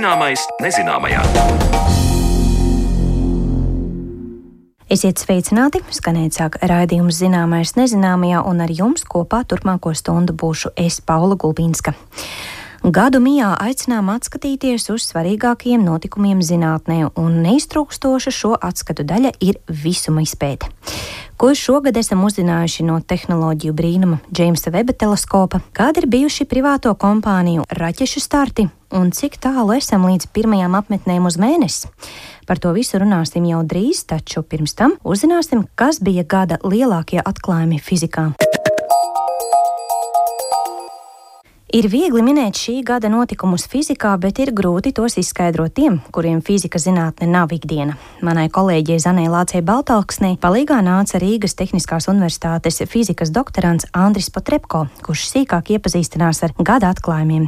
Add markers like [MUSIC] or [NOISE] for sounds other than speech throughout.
Zināmais nezināmajā. Esiet sveicināti! Skanēt sāk raidījums Zināmais nezināmajā, un ar jums kopā turpmāko stundu būšu es, Paula Gulbīnska. Gadu mijā aicinām atskatīties uz svarīgākajiem notikumiem zinātnē, un neiztrūkstoša šo atskatu daļa ir visuma izpēte. Ko šogad esam uzzinājuši no tehnoloģiju brīnuma Džeimsa Veba teleskopa, kādi ir bijuši privāto kompāniju raķešu starti un cik tālu esam līdz pirmajām apmetnēm uz mēnesi? Par to visu runāsim jau drīz, taču pirms tam uzzināsim, kas bija gada lielākie atklājumi fizikā. Ir viegli minēt šī gada notikumus fizikā, bet ir grūti tos izskaidrot tiem, kuriem fizika zinātne nav ikdiena. Manai kolēģei Zanē Lācei Baltāksnei palīgā nāca Rīgas Tehniskās Universitātes fizikas doktorants Andris Potrepko, kurš sīkāk iepazīstinās ar gada atklājumiem.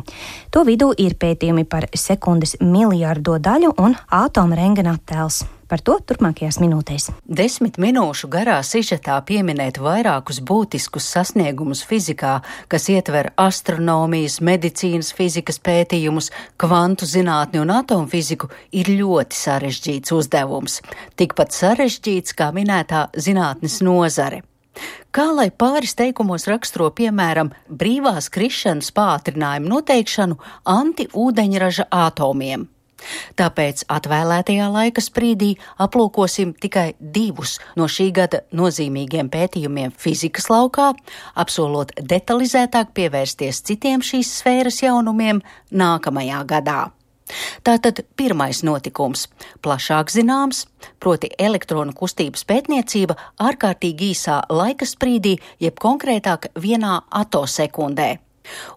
To vidū ir pētījumi par sekundes miljārdo daļu un ātoma rengena attēls. Par to turpmākajās minūtēs. Desmit minūšu garā sižetā pieminēt vairākus būtiskus sasniegumus fizikā, kas ietver astronomijas, medicīnas fizikas pētījumus, kvantu zinātni un atomfiziku, ir ļoti sarežģīts uzdevums. Tikpat sarežģīts kā minētā zinātnes nozare. Kā lai pāris teikumos raksturo, piemēram, brīvās krišanas pātrinājumu noteikšanu antiūdeņraža atomiem? Tāpēc atvēlētajā laika sprīdī aplūkosim tikai divus no šī gada nozīmīgiem pētījumiem fizikas laukā, apsolot detalizētāk pievērsties citiem šīs sfēras jaunumiem nākamajā gadā. Tātad pirmais notikums - plašāk zināms, proti elektronu kustības pētniecība ārkārtīgi īsā laika sprīdī, jeb konkrētāk vienā atosekundē.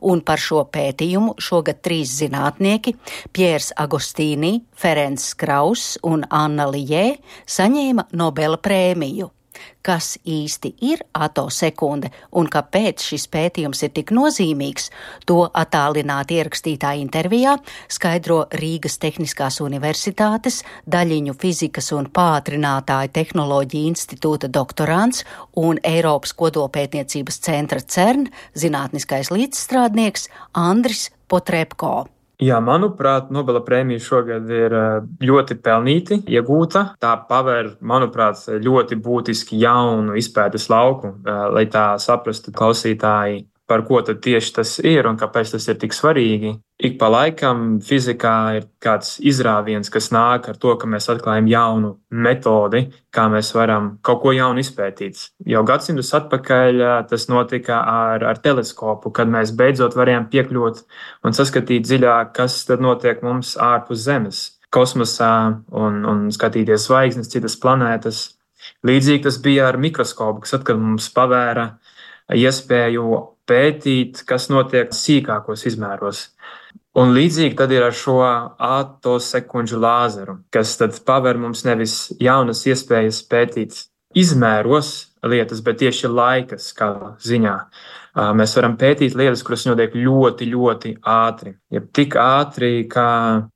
Un par šo pētījumu šogad trīs zinātnieki - Piers Agostīni, Ferencs Krauss un Anna Lijē - saņēma Nobela prēmiju kas īsti ir atosekunde un kāpēc šis pētījums ir tik nozīmīgs, to attālināti ierakstītā intervijā skaidro Rīgas Tehniskās Universitātes daļiņu fizikas un pātrinātāju tehnoloģiju institūta doktorants un Eiropas kodolpētniecības centra CERN zinātniskais līdzstrādnieks Andris Potrepko. Jā, manuprāt, Nobela prēmija šogad ir eh, ļoti pelnīti iegūta. Tā paver, manuprāt, ļoti būtiski jaunu izpētes lauku, eh, lai tā saprastu klausītāji, par ko tieši tas ir un kāpēc tas ir tik svarīgi. Ik pa laikam fizikā ir kāds izrāviens, kas nāk ar to, ka mēs atklājam jaunu metodi, kā mēs varam kaut ko jaunu izpētīt. Jau gadsimtus atpakaļ tas notika ar, ar teleskopu, kad mēs beidzot varējām piekļūt un saskatīt dziļāk, kas tad notiek mums ārpus Zemes, kosmosā un, un skatīties zvaigznes, citas planētas. Līdzīgi tas bija ar mikroskopu, kas atkal mums pavēra iespēju pētīt, kas notiek sīkākos izmēros. Un līdzīgi tad ir ar šo atosekundžu lāzeru, kas paver mums nevis jaunas iespējas pētīt izmēros lietas, bet tieši laika skala ziņā. Mēs varam pētīt lietas, kuras notiek ļoti, ļoti ātri. Ja tik ātri, kā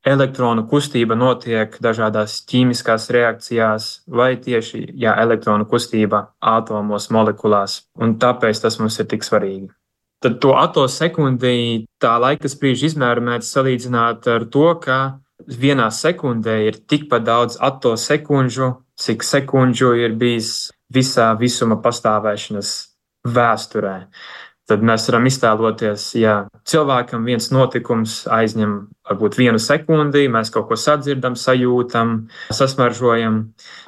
elektronu kustība notiek dažādās ķīmiskās reakcijās, vai tieši jā, elektronu kustība atomos, molekulās. Un tāpēc tas mums ir tik svarīgi. Tad to atosekundi, tā laika sprīža izmēru mēdz salīdzināt ar to, ka vienā sekundē ir tikpat daudz atosekundžu, cik sekundžu ir bijis visā visuma pastāvēšanas vēsturē. Tad mēs varam iztēloties, ja cilvēkam viens notikums aizņem varbūt vienu sekundi, mēs kaut ko sadzirdam, sajūtam, sasmaržojam.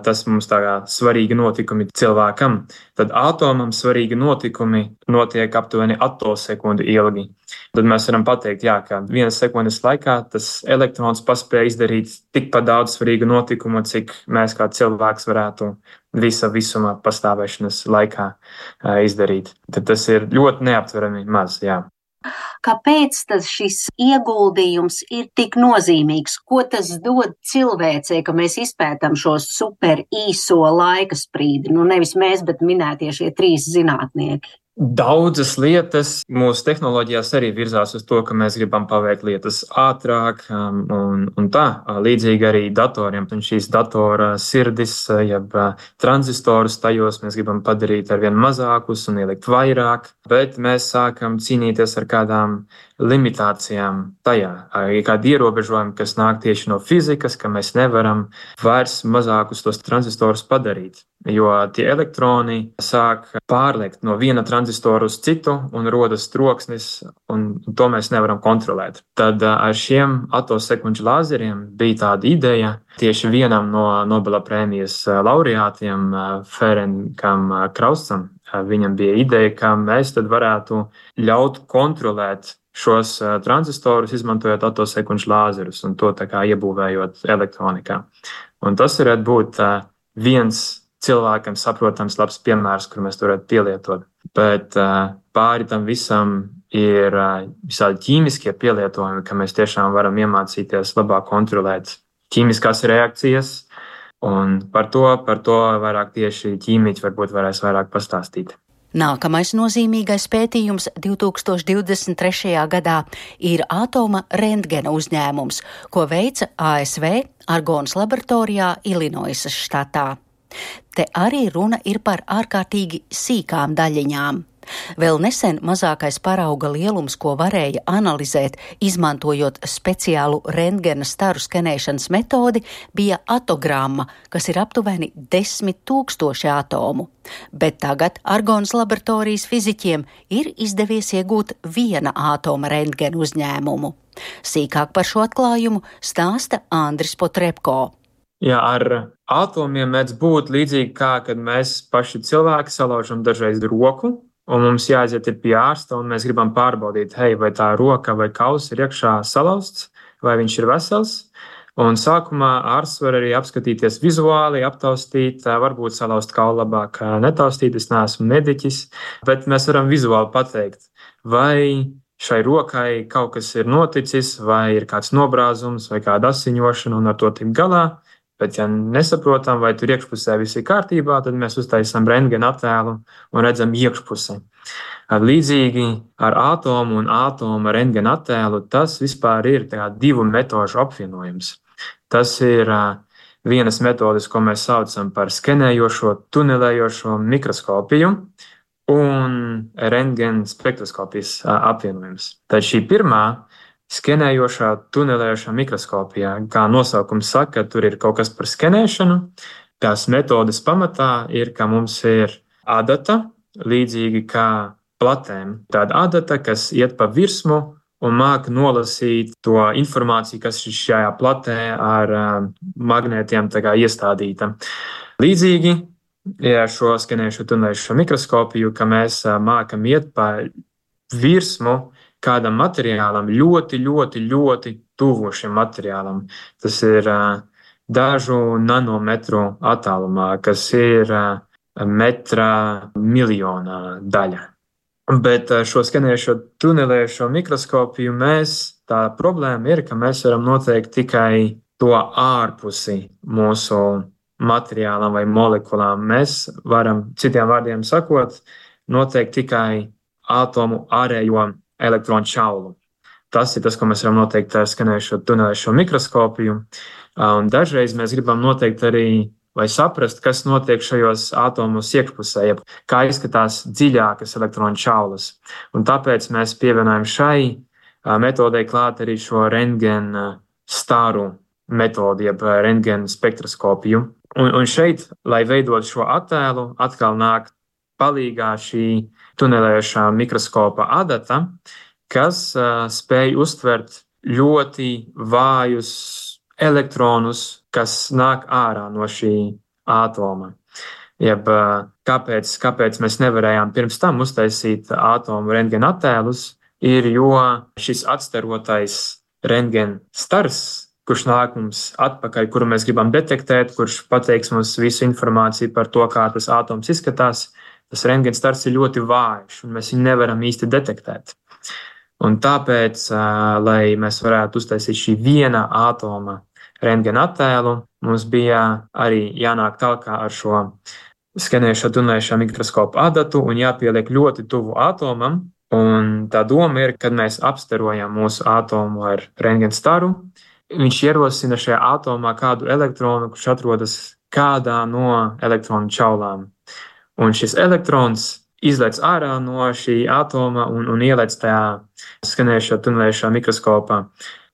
Tas mums tā kā svarīgi notikumi cilvēkam. Tad atomam svarīgi notikumi notiek aptuveni atosekundi ilgi. Tad mēs varam pateikt, jā, ka vienas sekundes laikā tas elektrons paspēja izdarīt tikpat daudz svarīgu notikumu, cik mēs kā cilvēks varētu visa visuma pastāvēšanas laikā izdarīt. Tad tas ir ļoti neaptverami maz. Jā. Kāpēc šis ieguldījums ir tik nozīmīgs? Ko tas dod cilvēcei, ka mēs izpētām šo super īso laika sprīdi? Nu, nevis mēs, bet minētie šie trīs zinātnieki. Daudzas lietas mūsu tehnoloģijās arī virzās uz to, ka mēs gribam paveikt lietas ātrāk, um, un, un tā līdzīgi arī datoriem. Un šīs datora sirdis, jeb tranzistorus tajos mēs gribam padarīt ar vien mazākus un ielikt vairāk, bet mēs sākam cīnīties ar kādām limitācijām tajā, ir kādi ierobežojumi, kas nāk tieši no fizikas, ka mēs nevaram vairs mazākus tos tranzistorus padarīt. Jo tie elektroni sāk pārliekt no viena tranzistora uz citu, un rodas troksnis, un to mēs nevaram kontrolēt. Tad ar šiem atosekundžu lāzeriem bija tāda ideja tieši vienam no Nobela prēmijas laureātiem, Ferenkam Krausam. Viņam bija ideja, ka mēs varētu ļaut kontrolēt šos tranzistorus, izmantojot atosekundžu lāzerus un to iebūvējot elektronikā. Un tas varētu būt viens cilvēkam saprotams, labs piemērs, kur mēs to varētu pielietot. Bet pāri tam visam ir visādi ķīmiskie pielietojumi, ka mēs tiešām varam iemācīties labāk kontrolēt ķīmiskās reakcijas. Un par to, par to vairāk tieši ķīmiķi varbūt varēs vairāk pastāstīt. Nākamais nozīmīgais pētījums 2023. gadā ir atoma rentgena uzņēmums, ko veica ASV Argonas laboratorijā Ilinoisas štatā. Te arī runa ir par ārkārtīgi sīkām daļiņām. Vēl nesen mazākais parauga lielums, ko varēja analizēt, izmantojot speciālu rentgena staru skenēšanas metodi, bija atogramma, kas ir aptuveni 10 tūkstoši atomu. Bet tagad Argonas laboratorijas fiziķiem ir izdevies iegūt viena atoma rentgena uzņēmumu. Sīkāk par šo atklājumu stāsta Andris Potrepko. Jā, ar atomiem mēdz būt līdzīgi kā, kad mēs paši cilvēki salaužam dažreiz roku, un mums jāaiziet pie ārsta, un mēs gribam pārbaudīt, hei, vai tā roka vai kausa ir iekšā salauzts, vai viņš ir vesels. Un sākumā ārsts var arī apskatīties vizuāli, aptaustīt, varbūt salauzt kaulu labāk, netaustīt. Es neesmu mediķis, bet mēs varam vizuāli pateikt, vai šai rokai kaut kas ir noticis, vai ir kāds nobrāzums, vai kāda asiņošana, un ar to tikt galā. Bet, ja nesaprotam, vai tur iekšpusē viss ir kārtībā, tad mēs uztaisām rentgena attēlu un redzam iekšpusi. Līdzīgi ar atomu un atomu rentgena attēlu tas vispār ir divu metožu apvienojums. Tas ir vienas metodes, ko mēs saucam par skenējošo, tunelējošo mikroskopiju un rentgena spektroskopijas apvienojums. Tad šī pirmā skenējošā, tunelējošā mikroskopijā. Kā nosaukums saka, tur ir kaut kas par skenēšanu. Tās metodes pamatā ir, ka mums ir adata, līdzīgi kā platēm. Tāda adata, kas iet pa virsmu un māca nolasīt to informāciju, kas ir šajā platē ar uh, magnētiem iestādīta. Līdzīgi ar šo skenējušo tunelējušo mikroskopiju, ka mēs uh, mākam iet pa virsmu kādam materiālam ļoti, ļoti, ļoti tuvu šim materiālam. Tas ir dažu nanometru attālumā, kas ir metra miljonā daļa. Bet šo skanējušo tunelējušo mikroskopiju mēs, tā problēma ir, ka mēs varam noteikt tikai to ārpusi mūsu materiālam vai molekulām. Mēs varam, citiem vārdiem sakot, noteikt tikai atomu ārējo elektronu čaulu. Tas ir tas, ko mēs varam noteikt ar skanējušo tunelēšo mikroskopiju. Un dažreiz mēs gribam noteikt arī vai saprast, kas notiek šajos atomos iekšpusē, jeb kā izskatās dziļākas elektronu čaulas. Un tāpēc mēs pievienojam šai metodei klāt arī šo rentgena staru metodi, jeb rentgena spektroskopiju. Un, un šeit, lai veidotu šo attēlu, atkal nāk palīgā šī tunelējošā mikroskopa adata, kas uh, spēj uztvert ļoti vājus elektronus, kas nāk ārā no šī ātoma. Jeb, uh, kāpēc, kāpēc mēs nevarējām pirms tam uztaisīt atomu rentgena attēlus, ir jo šis atstarotais rentgena stars, kurš nāk mums atpakaļ, kuru mēs gribam detektēt, kurš pateiks mums visu informāciju par to, kā tas atoms izskatās, tas rentgens stars ir ļoti vājš, un mēs viņu nevaram īsti detektēt. Un tāpēc, lai mēs varētu uztaisīt šī viena atoma rentgena attēlu, mums bija arī jānāk tālāk ar šo skenējušo tunējušo mikroskopu adatu un jāpieliek ļoti tuvu atomam. Un tā doma ir, kad mēs apstarojam mūsu atomu ar rentgena staru, viņš ierosina šajā atomā kādu elektronu, kurš atrodas kādā no elektronu čaulām. Un šis elektrons izlaiž ārā no šī atoma un, un ieliec tajā skanējušā, tunelējušā mikroskopā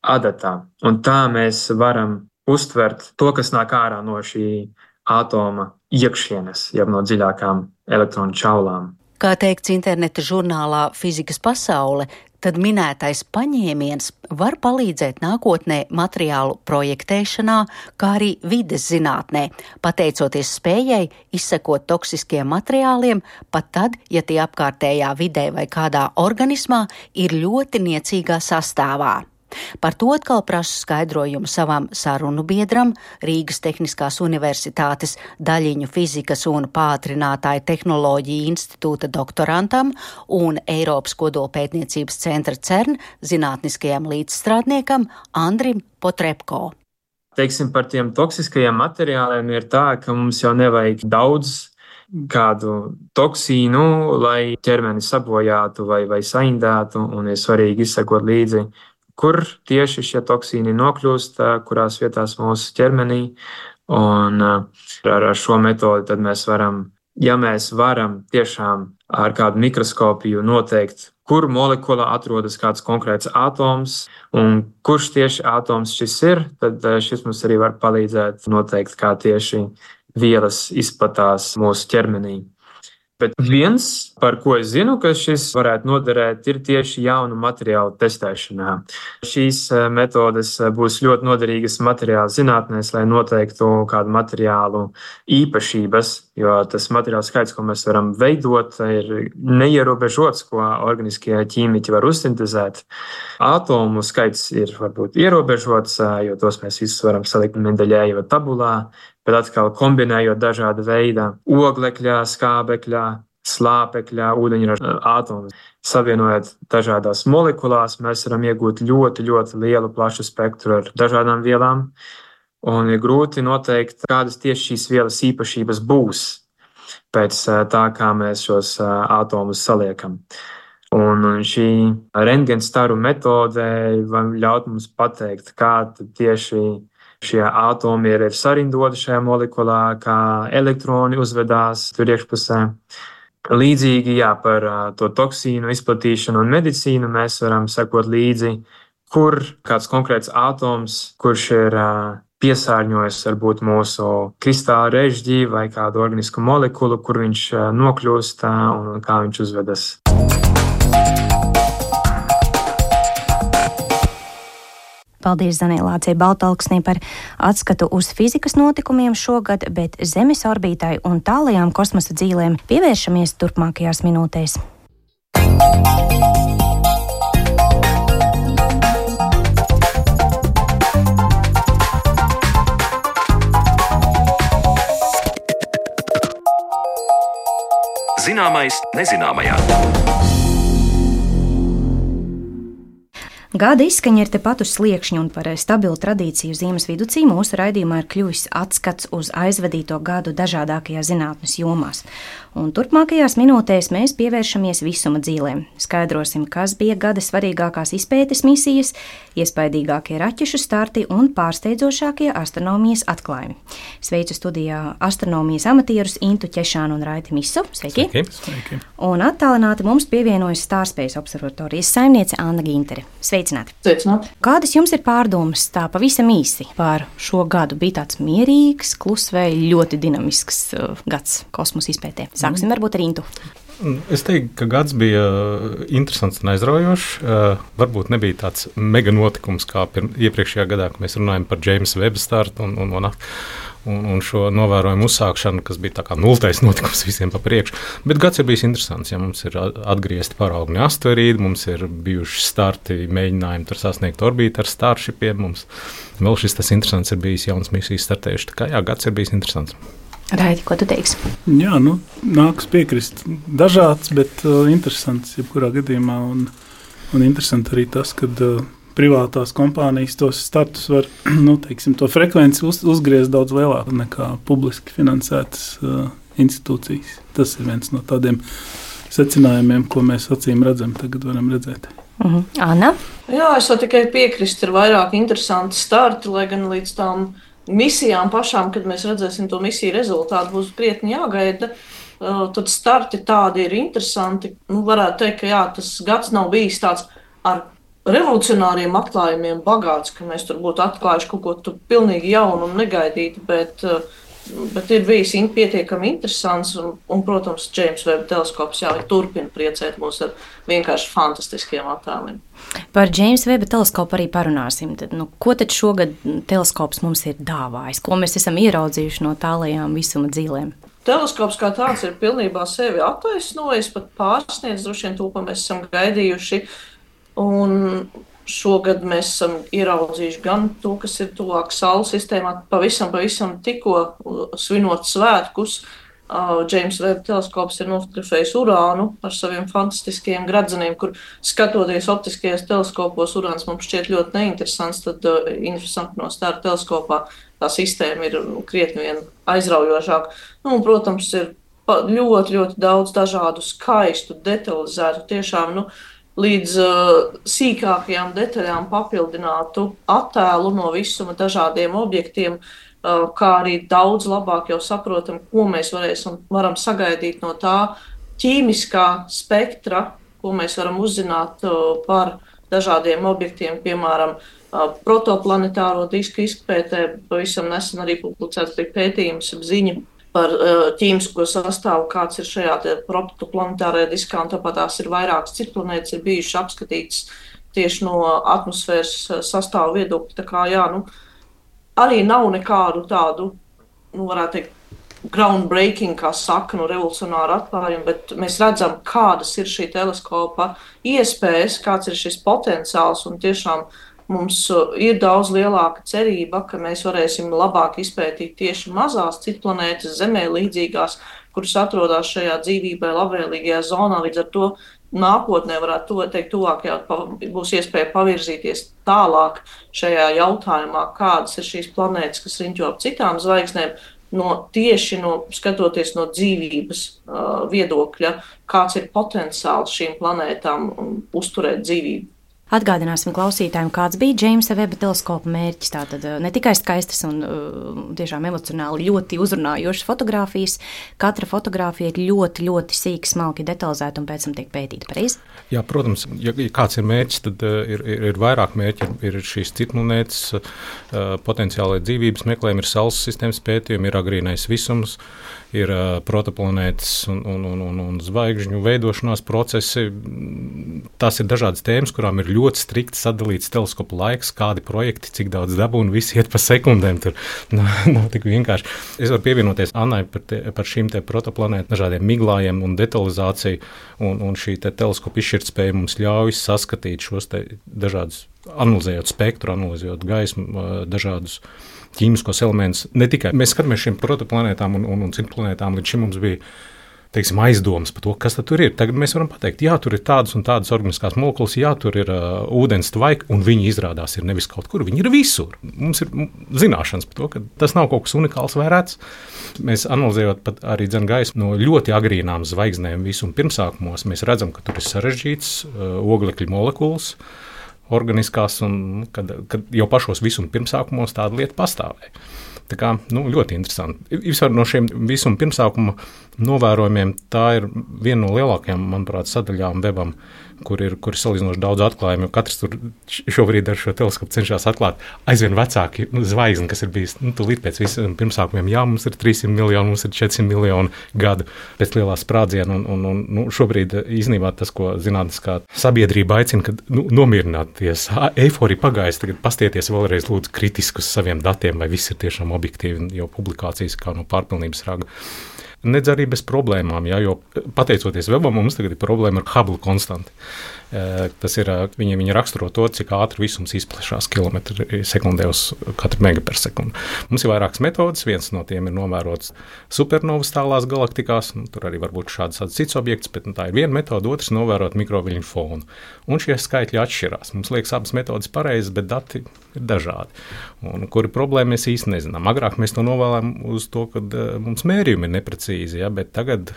adatā. Un tā mēs varam uztvert to, kas nāk ārā no šī atoma iekšienes, jau no dziļākām elektronu čaulām. Kā teikts interneta žurnālā Fizikas pasaule, tad minētais paņēmiens var palīdzēt nākotnē materiālu projektēšanā, kā arī vides zinātnē, pateicoties spējai izsekot toksiskiem materiāliem, pat tad, ja tie apkārtējā vidē vai kādā organismā ir ļoti niecīgā sastāvā. Par to atkal prasu skaidrojumu savam sarunu biedram, Rīgas Tehniskās Universitātes daļiņu fizikas un pātrinātāju tehnoloģiju institūta doktorantam un Eiropas kodolpētniecības centra CERN zinātniskajam līdzstrādniekam Andrim Potrepko. Teiksim, par tiem toksiskajiem materiāliem ir tā, ka mums jau nevajag daudz kādu toksīnu, lai ķermeni sabojātu vai, vai saindētu, un ir svarīgi izsekot līdzi kur tieši šie toksīni nokļūst, kurās vietās mūsu ķermenī. Un ar, šo metodi mēs varam, ja mēs varam tiešām ar kādu mikroskopiju noteikt, kur molekulā atrodas kāds konkrēts atoms un kurš tieši atoms šis ir, tad šis mums arī var palīdzēt noteikt, kā tieši vielas izplatās mūsu ķermenī. Bet viens, par ko es zinu, ka šis varētu noderēt, ir tieši jaunu materiālu testēšanā. Šīs eh, metodes eh, būs ļoti noderīgas materiāla zinātnēs, lai noteiktu kādu materiālu īpašības, jo tas materiāla skaits, ko mēs varam veidot, ir neierobežots, ko organiskie ķīmiķi var uzsintēzēt. Atomu skaits ir varbūt ierobežots, eh, jo tos mēs visus varam salikt Mendeļēja vai tabulā, bet atkal kombinējot dažādu veidu oglekļa, skābekļa, slāpekļa, ūdeņraža atomus. Savienojot dažādās molekulās, mēs varam iegūt ļoti, ļoti lielu, plašu spektru ar dažādām vielām. Un ir grūti noteikt, kādas tieši šīs vielas īpašības būs pēc tā, kā mēs šos atomus saliekam. Un šī rentgenstaru metode var ļaut mums pateikt, kā tieši Šie atomi ir sarindoti šajā molekulā, kā elektroni uzvedās tur iekšpusē. Līdzīgi jā, par to toksīnu izplatīšanu un medicīnu mēs varam sekot līdzi, kur kāds konkrēts atoms, kurš ir piesārņojis varbūt mūsu kristāla režģī vai kādu organisku molekulu, kur viņš nokļūst un kā viņš uzvedas. Paldies Zanēlācijai Baltalksnī par atskatu uz fizikas notikumiem šogad, bet Zemes orbītai un tālajām kosmosa dzīvēm pievēršamies turpmākajās minūtēs. Zināmais nezināmajā. Gada izskaņa ir tepat uz sliekšņa, un par stabilu tradīciju ziemas vidū mūsu raidījumā ir kļuvis atskats uz aizvadīto gadu dažādākajās zinātnes jomās. Un turpmākajās minūtēs mēs pievēršamies visuma dzīvēm. Skaidrosim, kas bija gada svarīgākās izpētes misijas, iespaidīgākie raķešu starti un pārsteidzošākie astronomijas atklājumi. Sveicu studijā astronomijas amatierus Intu Češānu un Raiti Misu. Sveiki! Sveiki. Sveiki. Un attālināti mums pievienojas Stārspējas observatorijas saimniece Anna Gintere. Sveicināti! Sveicināti! Kādas jums ir pārdomas tā pavisam īsi par šo gadu? Bija tāds mierīgs, kluss vai ļoti dinamisks uh, gads kosmosa izpētē? Sāksim mm. varbūt ar Intu. Mm, es teiktu, ka gads bija uh, interesants un aizraujošs. Uh, varbūt nebija tāds mega notikums kā iepriekšējā gadā, kad mēs runājam par Jamesa Webb startu un, un, un un, un šo novērojumu uzsākšanu, kas bija kā nultais [LAUGHS] notikums visiem pa priekšu. Bet gads ir bijis interesants. Ja mums ir atgriezti paraugni asteroīdi, mums ir bijuši starti, mēģinājumi tur sasniegt orbītu ar starshipiem. Mums vēl šis tas interesants ir bijis jauns misijas startējuši. Tā kā jā, gads ir bijis interesants. Raidi, ko tu teiksi? Jā, nu, nāks piekrist. Dažāds, bet uh, interesants jebkurā gadījumā. Un, un interesanti arī tas, ka uh, privātās kompānijas tos startus var, [CLEARS THROAT] nu, teiksim, to frekvenci uz, uzgriezt daudz lielāk nekā publiski finansētas uh, institūcijas. Tas ir viens no tādiem secinājumiem, ko mēs acīm redzam, tagad varam redzēt. Uh mhm. -huh. Anna? Jā, es tikai piekrist, ir vairāk interesanti starti, lai gan līdz tām misijām pašām, kad mēs redzēsim to misiju rezultātu, būs krietni jāgaida. tad starti tādi ir interesanti. Nu, varētu teikt, ka jā, tas gads nav bijis tāds ar revolucionāriem atklājumiem bagāts, ka mēs tur būtu atklājuši kaut ko pilnīgi jaunu un negaidītu, bet uh, Bet ir bijis pietiekami interesants, un, un protams, James Webb teleskops jau turpina priecēt mūs ar vienkārši fantastiskiem attēliem. Par James Webb teleskopu arī parunāsim. Tad, nu, ko tad šogad teleskops mums ir dāvājis? Ko mēs esam ieraudzījuši no tālajām visuma dzīvēm? Teleskops kā tāds ir pilnībā sevi attaisnojis, pat pārsniedz droši vien to, ko mēs esam gaidījuši. Un Šogad mēs esam ieraudzījuši gan to, kas ir tuvāk Saules sistēmā, pavisam, pavisam tikko svinot svētkus. Džeims uh, Veba teleskops ir nofotografējis urānu ar saviem fantastiskiem gradzeniem, kur skatoties optiskajos teleskopos, urāns mums šķiet ļoti neinteresants. Tad uh, interesanti no stāra teleskopā tā sistēma ir krietni vien aizraujošāka. Nu, un, protams, ir ļoti, ļoti daudz dažādu skaistu, detalizētu, tiešām, nu, uh, līdz uh, sīkākajām detaļām papildinātu attēlu no visuma dažādiem objektiem, uh, kā arī daudz labāk jau saprotam, ko mēs varēsim, varam sagaidīt no tā ķīmiskā spektra, ko mēs varam uzzināt uh, par dažādiem objektiem, piemēram, uh, protoplanetāro disku izpētē. Pavisam nesen arī publicēts pētījums ap ziņu par uh, ķīmisko sastāvu, kāds ir šajā protoplanetārajā diskā, un tāpat tās ir vairākas citas planētas, ir bijušas apskatītas tieši no atmosfēras uh, sastāvu viedokļa. Tā kā jā, nu, arī nav nekādu tādu, nu, varētu teikt, groundbreaking, kā saka, no nu, revolucionāra atklājuma, bet mēs redzam, kādas ir šī teleskopa iespējas, kāds ir šis potenciāls un tiešām uh, mums uh, ir daudz lielāka cerība, ka mēs varēsim labāk izpētīt tieši mazās citplanētas, Zemē līdzīgās, kuras atrodas šajā dzīvībai labvēlīgajā zonā. Līdz ar to nākotnē varētu to teikt, tuvākajā būs iespēja pavirzīties tālāk šajā jautājumā, kādas ir šīs planētas, kas riņķo ap citām zvaigznēm. No tieši no skatoties no dzīvības uh, viedokļa, kāds ir potenciāls šīm planētām uzturēt dzīvību. Atgādināsim klausītājiem, kāds bija Džeimsa Veba teleskopa mērķis. Tātad eh, ne tikai skaistas un uh, tiešām emocionāli ļoti uzrunājošas fotogrāfijas, katra fotografija ir ļoti, ļoti sīki, smalki detalizēta un pēc tam tiek pētīta pareizi. Jā, protams, ja, ja kāds ir mērķis, tad uh, ir, ir, ir vairāk mērķi. Ir, ir šīs citmonētas, potenciālai dzīvības meklējumi, ir saules sistēmas pētījumi, ir agrīnais visums. Uh, ir uh, protoplanētas un, un, un, un, un zvaigžņu veidošanās procesi. Tās ir dažādas tēmas, kurām ir ļoti strikti sadalīts teleskopu laiks, kādi projekti, cik daudz dabū un viss iet pa sekundēm. Tur [LAUGHS] nav, nav tik vienkārši. Es varu pievienoties Annai par, te, par šīm protoplanētām, dažādiem miglājiem un detalizāciju. Un, un šī te teleskopa izšķirtspēja mums ļauj saskatīt šos dažādus, analizējot spektru, analizējot gaismu, dažādus ķīmiskos elementus. Ne tikai mēs skatāmies šīm protoplanētām un, un, un citu planētām, līdz šim mums bija teiksim, aizdomas par to, kas tur ir. Tagad mēs varam pateikt, jā, tur ir tādas un tādas organiskās molekulas, jā, tur ir uh, ūdens tvaika, un viņi izrādās ir nevis kaut kur, viņi ir visur. Mums ir zināšanas par to, ka tas nav kaut kas unikāls vai rēts. Mēs analizējot arī gaismu no ļoti agrīnām zvaigznēm visuma pirmsākumos, mēs redzam, ka tur ir sarežģīts uh, oglekļa molekulas. Uh, organiskās, un kad, kad jau pašos visuma pirmsākumos tāda lieta pastāvēja. Tā kā, nu, ļoti interesanti. Vispār no šiem visuma pirmsākuma novērojumiem tā ir viena no lielākajām, manuprāt, sadaļām webam. Uh, kur ir, kur ir salīdzinoši daudz atklājumu. Katrs tur šobrīd ar šo teleskopu cenšas atklāt aizvien vecāku zvaigzni, kas ir bijis nu, tūlīt pēc visiem pirmsākumiem. Jā, mums ir 300 miljoni, mums ir 400 miljoni gadu pēc lielā sprādziena. Un, un, un, nu, šobrīd īstenībā tas, ko zinātniskā sabiedrība aicina, kad nu, nomierināties, eiforija pagājis, tagad pastieties vēlreiz lūdzu kritiski uz saviem datiem, vai viss ir tiešām objektīvi, jau publikācijas kā no pārpilnības raga nedz arī bez problēmām. Jā, jo pateicoties webam, mums tagad ir problēma ar Hubble konstantu. Tas ir, viņi, viņi raksturo to, cik ātri visums izplatās kilometru sekundē uz katru megapersekundi. Mums ir vairākas metodes, viens no tiem ir novērots supernovas tālās galaktikās, nu, tur arī var būt šāds cits objekts, bet nu, tā ir viena metode, otrs novērot mikroviļņu fonu. Un šie skaitļi atšķirās. Mums liekas, abas metodes pareizas, bet dati ir dažādi. Un, kur ir problēma, mēs īsti nezinām. Agrāk mēs to novēlējām uz to, ka mums mērījumi ir neprecīzi, ja, bet tagad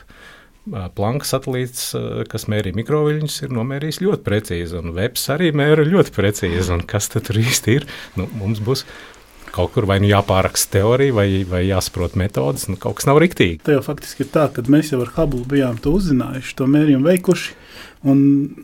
Planka satelīts, kas mērīja mikroviļņus, ir nomērījis ļoti precīzi, un Webs arī mēra ļoti precīzi. Kas tur īsti ir? Nu, mums būs kaut kur vai nu jāpāraksta teorija, vai, vai jāsaprot metodas. Nu, kaut kas nav riktīgi. Tā jau faktiski ir tā, ka mēs jau ar Hubble bijām to uzzinājuši, to mērījumu veikuši. Un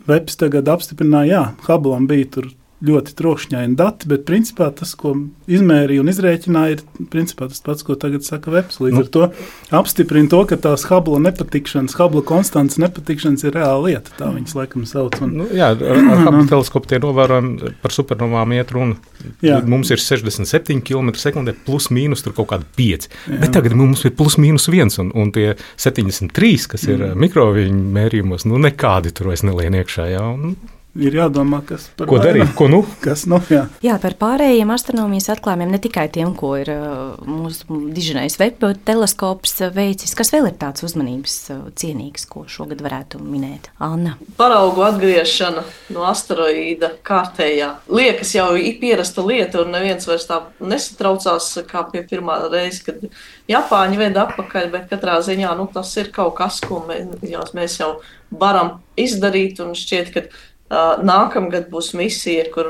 Webs tagad apstiprināja, ka Hubbleam bija tur ļoti trokšņaini dati, bet principā tas, ko izmērīja un izrēķināja, ir principā tas pats, ko tagad saka Webs. Līdz nu. ar to apstiprina to, ka tās Hubble nepatikšanas, Hubble konstants nepatikšanas ir reāla lieta. Tā viņas laikam sauc. Un, nu, jā, ar, ar [CLEARS THROAT] Hubble teleskopu tie novērojami par supernovām iet runa. Jā. Mums ir 67 km/h, plus mīnus tur kaut kāda 5. Jā. Bet tagad mums ir plus mīnus 1, un, un tie 73, kas ir mm. mikroviņu mērījumos, nu nekādi tur vairs nelien iekšā. Jā, un, ir jādomā, kas par ko darīt. Ko nu? Kas, nu jā. jā, par pārējiem astronomijas atklājumiem, ne tikai tiem, ko ir uh, mūsu diženais web teleskops veicis. Kas vēl ir tāds uzmanības uh, cienīgs, ko šogad varētu minēt? Anna. Paraugu atgriešana no asteroīda kārtējā. Liekas jau pierasta lieta, un neviens vairs tā nesatraucās kā pie pirmā reize, kad Japāņi veda atpakaļ, bet katrā ziņā nu, tas ir kaut kas, ko mēs, mēs jau varam izdarīt, un šķiet, ka Nākamgad būs misija, kur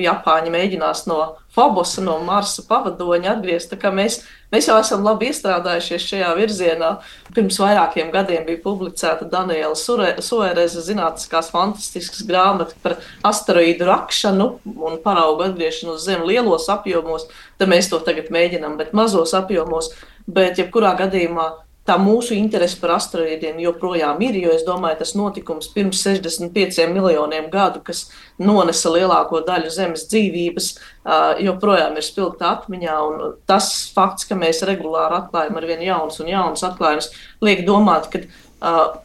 Japāņi mēģinās no Fobosa, no Marsa pavadoņa atgriezties. Mēs, mēs jau esam labi iestrādājušies šajā virzienā. Pirms vairākiem gadiem bija publicēta Daniela Suereza zinātniskās fantastiskas grāmata par asteroīdu rakšanu un paraugu atgriešanu uz Zemi lielos apjomos. Tad mēs to tagad mēģinām, bet mazos apjomos. Bet, jebkurā gadījumā, tā mūsu interese par asteroīdiem joprojām ir, jo es domāju, tas notikums pirms 65 miljoniem gadu, kas nonesa lielāko daļu Zemes dzīvības, joprojām ir spilgta atmiņā. Tas fakts, ka mēs regulāri atklājam ar vien jaunus un jaunus atklājumus, liek domāt, ka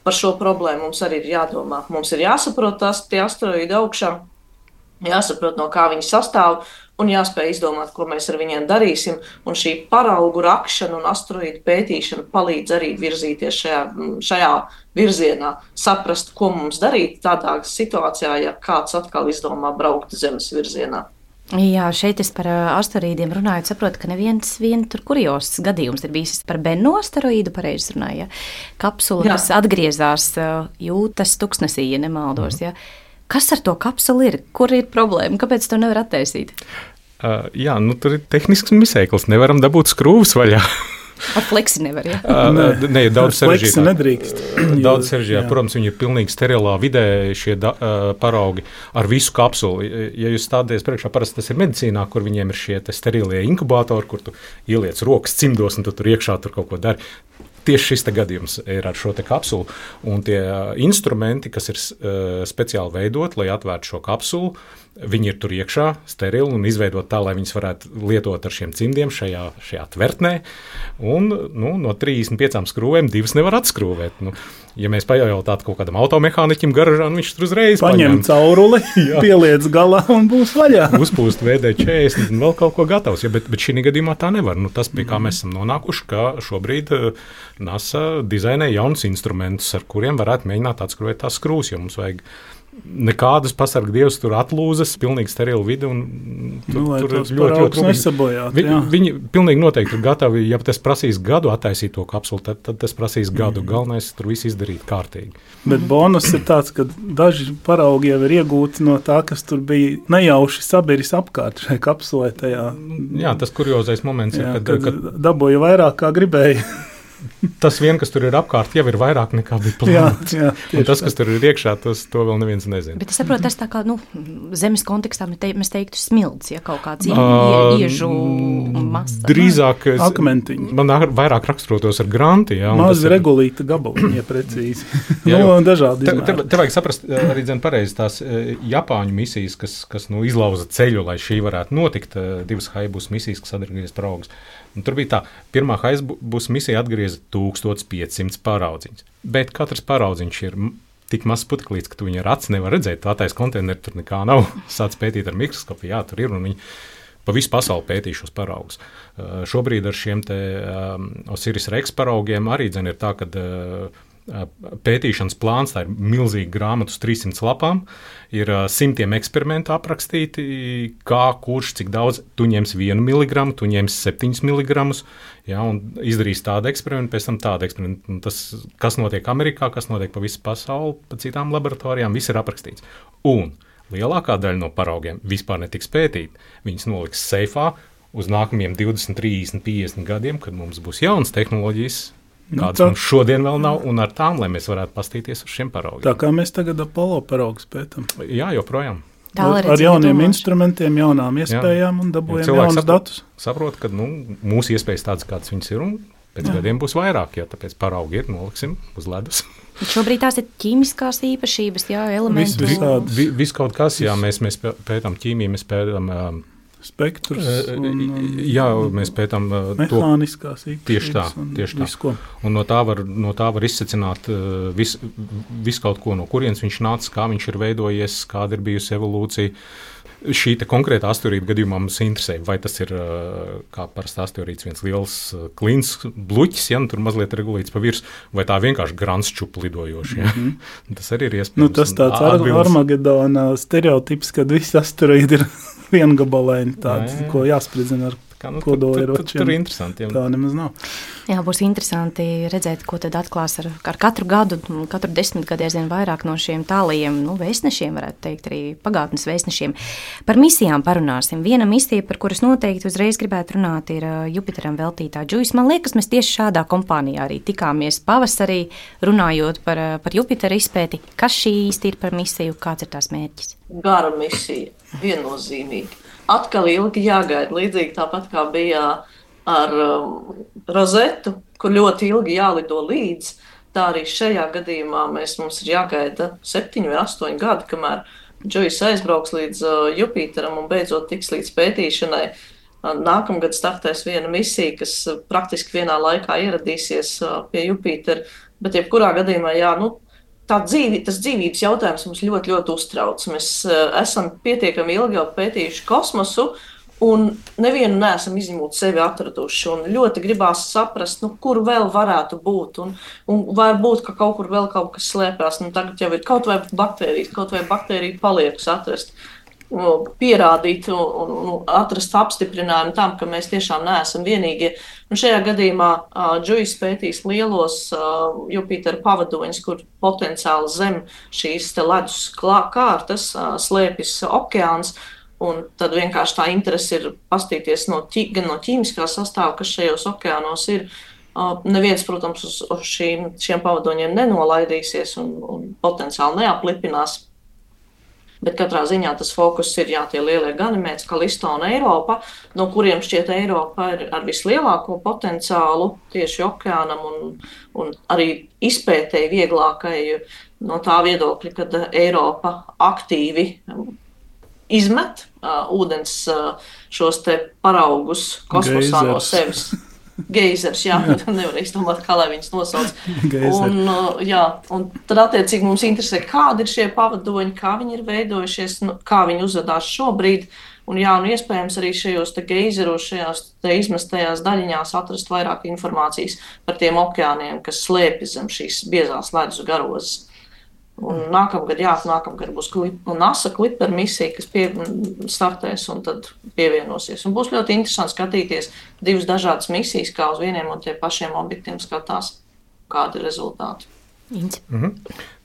par šo problēmu mums arī ir jādomā. Mums ir jāsaprot tas, tie asteroīdi augšā, jāsaprot, no kā viņi sastāv un jāspēj izdomāt, ko mēs ar viņiem darīsim. Un šī paraugu rakšana un asteroīdu pētīšana palīdz arī virzīties šajā, šajā virzienā, saprast, ko mums darīt tādā situācijā, ja kāds atkal izdomā braukt Zemes virzienā. Jā, šeit es par asteroīdiem runāju. Saprotu, ka neviens vien tur kurjos gadījums ir bijis par Bennu asteroīdu, pareizi runāja. Kapsula, Jā. kas atgriezās jūtas tuksnesī, ja nemaldos. Mhm. Ja. Kas ar to kapsulu ir? Kur ir problēma? Kāpēc to nevar attaisīt? Uh, jā, nu, tur ir tehnisks misēklis. Nevaram dabūt skrūves vaļā. [LAUGHS] Ar fleksi nevar. Ja? Uh, nē, daudz sarežģītāk. nedrīkst. [CLEARS THROAT] daudz sarežģītāk. Protams, viņi ir pilnīgi sterilā vidē, šie da, uh, paraugi ar visu kapsulu. Ja jūs stādāties priekšā, parasti tas ir medicīnā, kur viņiem ir šie sterilie inkubatori, kur tu ieliec rokas cimdos un tu tur iekšā tur kaut ko dari. Tieši šis gadījums ir ar šo kapsulu. Un tie instrumenti, kas ir speciāli veidoti, lai atvērtu šo kapsulu, Viņi ir tur iekšā, sterili un izveidot tā, lai viņas varētu lietot ar šiem cimdiem šajā, šajā tvertnē. Un, nu, no 35 skrūvēm divas nevar atskrūvēt. Nu, ja mēs pajautātu kaut kādam automehāniķim garažā, nu, viņš tur uzreiz paņem, paņem cauruli, [LAUGHS] pieliec galā un būs vaļā. [LAUGHS] Uzpūst VD40 un vēl kaut ko gatavs. Ja, bet, bet šī gadījumā tā nevar. Nu, tas, pie kā mēs esam nonākuši, ka šobrīd eh, NASA dizainē jaunus instrumentus, ar kuriem varētu mēģināt atskrūvēt tās skrūves, jo mums vajag nekādas pasargu dievs tur atlūzas, pilnīgi sterila vide. Tur, nu, tur ļoti, ļoti, nesabojāt. Vi, viņi pilnīgi noteikti ir gatavi, ja tas prasīs gadu attaisīt to kapsulu, tad, tad tas prasīs gadu. Galvenais tur viss izdarīt kārtīgi. Bet bonus ir tāds, ka daži paraugi jau ir iegūti no tā, kas tur bija nejauši sabiris apkārt šai kapsulē. Tajā. Jā, tas kuriozais moments jā, ir, kad, kad, kad dabūja vairāk kā gribēja tas vien, kas tur ir apkārt, jau ir vairāk nekā bija [LAUGHS] plānots. Jā, jā, tas, kas tur ir iekšā, tas to vēl neviens nezina. Bet es saprotu, tas tā kā nu, zemes kontekstā te, mēs teiktu smilts, ja kaut kāds uh, iežu masa. Drīzāk es, akmentiņi. Man vairāk raksturotos ar granti. Jā, Maz regulīta gabaliņi, ja precīzi. [COUGHS] jā, nu, dažādi. Te, te, te vajag saprast arī dzen pareizi tās Japāņu misijas, kas, kas nu, izlauza ceļu, lai šī varētu notikt. Divas haibus misijas, kas atgriezīsies paraugus. Un tur bija tā, pirmā haizbūs misija atgrieza 1500 paraudziņus. Bet katrs paraudziņš ir tik mazs puteklīts, ka tu viņu ar aci nevar redzēt. Tā taisa konteineru tur nekā nav. [LAUGHS] Sāc pētīt ar mikroskopu, jā, tur ir. Pa visu pasauli pētīju šos paraugus. Uh, šobrīd ar šiem te, um, Osiris Reiks paraugiem arī dzen, ir tā, ka uh, pētīšanas plāns, tā ir milzīga grāmata uz 300 lapām. Ir simtiem eksperimentu aprakstīti, kā, kurš, cik daudz tu ņems 1 mg, tu ņems 7 mg. Ja, izdarīs tādu eksperimentu, pēc tam tādu eksperimentu. Tas, kas notiek Amerikā, kas notiek pa visu pasauli, pa citām laboratorijām, viss ir aprakstīts. Un lielākā daļa no paraugiem vispār netiks pētīta. Viņas noliks seifā uz nākamajiem 20, 30, 50 gadiem, kad mums būs jaunas tehnoloģijas, Nu, kādas tā- mums šodien vēl nav, un ar tām, lai mēs varētu paskatīties uz šiem paraugiem. Tā kā mēs tagad Apollo paraugus pētām. Jā, joprojām. Ar, ar jauniem domāšana. instrumentiem, jaunām iespējām un dabūjām jaunus saprot- datus. Saprotu, ka nu, mūsu iespējas tādas, kādas viņas ir, un pēc Jā. gadiem būs vairāk. Jā, tāpēc paraugi ir, noliksim uz ledus. Bet Šobrīd tās ir ķīmiskās īpašības, jā, elementi. Vis- visādi. Vi, Viss kaut kas, jā, mēs, mēs pē- pētām ķīmiju, mēs pētām. Um, Spektrs un, un jā, mēs pētām to, mehāniskās īpašības. Tieši tā, tieši tā. visu, ko. un no tā var, no tā var izsacināt uh, visu vis kaut ko, no kurienes viņš nāca, kā viņš ir veidojies, kāda ir bijusi evolūcija. Šī konkrēta asteroīda gadījumā mums interesē, vai tas ir kā parasti asteroīds, viens liels klīns, bluķis, ja nu, tur mazliet regulēts pa virsmu, vai tā vienkārši grāns čupa lidojoša. Ja? Mhm. [LAUGHS] tas arī ir iespējams. Nu, tas tāds ar, Armagedona stereotips, kad visi asteroīdi ir [LAUGHS] viengabalaini, tāds, jā. ko jāspridzina ar Kā, nu, tur, tur, tur, kodolieročiem. tur ir interesanti. Ja? tā nemaz nav. Jā, būs interesanti redzēt, ko tad atklās ar, ar katru gadu, un katru desmitgadi aizvien vairāk no šiem tālajiem nu, vēstnešiem, varētu teikt, arī pagātnes vēstnešiem. Par misijām parunāsim. Viena misija, par kuras noteikti uzreiz gribētu runāt, ir Jupiteram veltītā džujas. Man liekas, mēs tieši šādā kompānijā arī tikāmies pavasarī, runājot par, par Jupitera izpēti. Kas šī īsti ir par misiju, kāds ir tās mērķis? gara misija, viennozīmīgi. Atkal ilgi jāgaida, līdzīgi tāpat kā bija ar um, rozetu, kur ļoti ilgi jālido līdzi. Tā arī šajā gadījumā mēs, mums ir jāgaida septiņi vai astoņi gadi, kamēr Džojs aizbrauks līdz uh, Jupiteram un beidzot tiks līdz pētīšanai. Uh, Nākamgad startēs viena misija, kas uh, praktiski vienā laikā ieradīsies uh, pie Jupitera. Bet, jebkurā gadījumā, jā, nu, tā dzīvi, tas dzīvības jautājums mums ļoti, ļoti uztrauc. Mēs uh, esam pietiekami ilgi jau pētījuši kosmosu, un nevienu neesam izņemot sevi atraduši. Ļoti gribās saprast, nu, kur vēl varētu būt. Un, un varbūt, ka kaut kur vēl kaut kas slēpjas. Nu, tagad jau ir kaut vai baktērijas, kaut vai baktērija paliekas atrast. nu, Pierādīt un, un, un atrast apstiprinājumu tam, ka mēs tiešām neesam vienīgie. Un šajā gadījumā uh, Džuijs pētīs lielos uh, Jupitera pavadoņus, kur potenciāli zem šīs ledus kārtas uh, slēpjas okeāns. Un tad vienkārši tā interese ir paskatīties no, ķi, gan no ķīmiskā sastāvā, kas šajos okeānos ir. Uh, neviens, protams, uz, uz šīm, šiem pavadoņiem nenolaidīsies un, un potenciāli neaplipinās. Bet katrā ziņā tas fokus ir jā, tie lielie ganimēts, Kalisto un Eiropa, no kuriem šķiet Eiropa ir ar vislielāko potenciālu tieši okeānam un, un arī izpētēji vieglākai no tā viedokļa, kad Eiropa aktīvi izmet uh, ūdens uh, šos paraugus kosmosā no Geizers. sevis. Geizers, jā, [LAUGHS] nevarēs domāt, kā lai viņas nosauc. Un, jā, un tad, attiecīgi, mums interesē, kādi ir šie pavadoņi, kā viņi ir veidojušies, nu, kā viņi uzvedās šobrīd. Un, jā, un iespējams arī šajos geizeros, šajās izmestajās daļiņās atrast vairāk informācijas par tiem okeāniem, kas slēpjas zem šīs biezās ledus garozes. Un nākamgad, jā, nākamgad būs klip, NASA klipa misija, kas pie, startēs un tad pievienosies. Un būs ļoti interesanti skatīties divas dažādas misijas, kā uz vieniem un tiem pašiem objektiem skatās, kādi ir rezultāti. Inci. Mhm.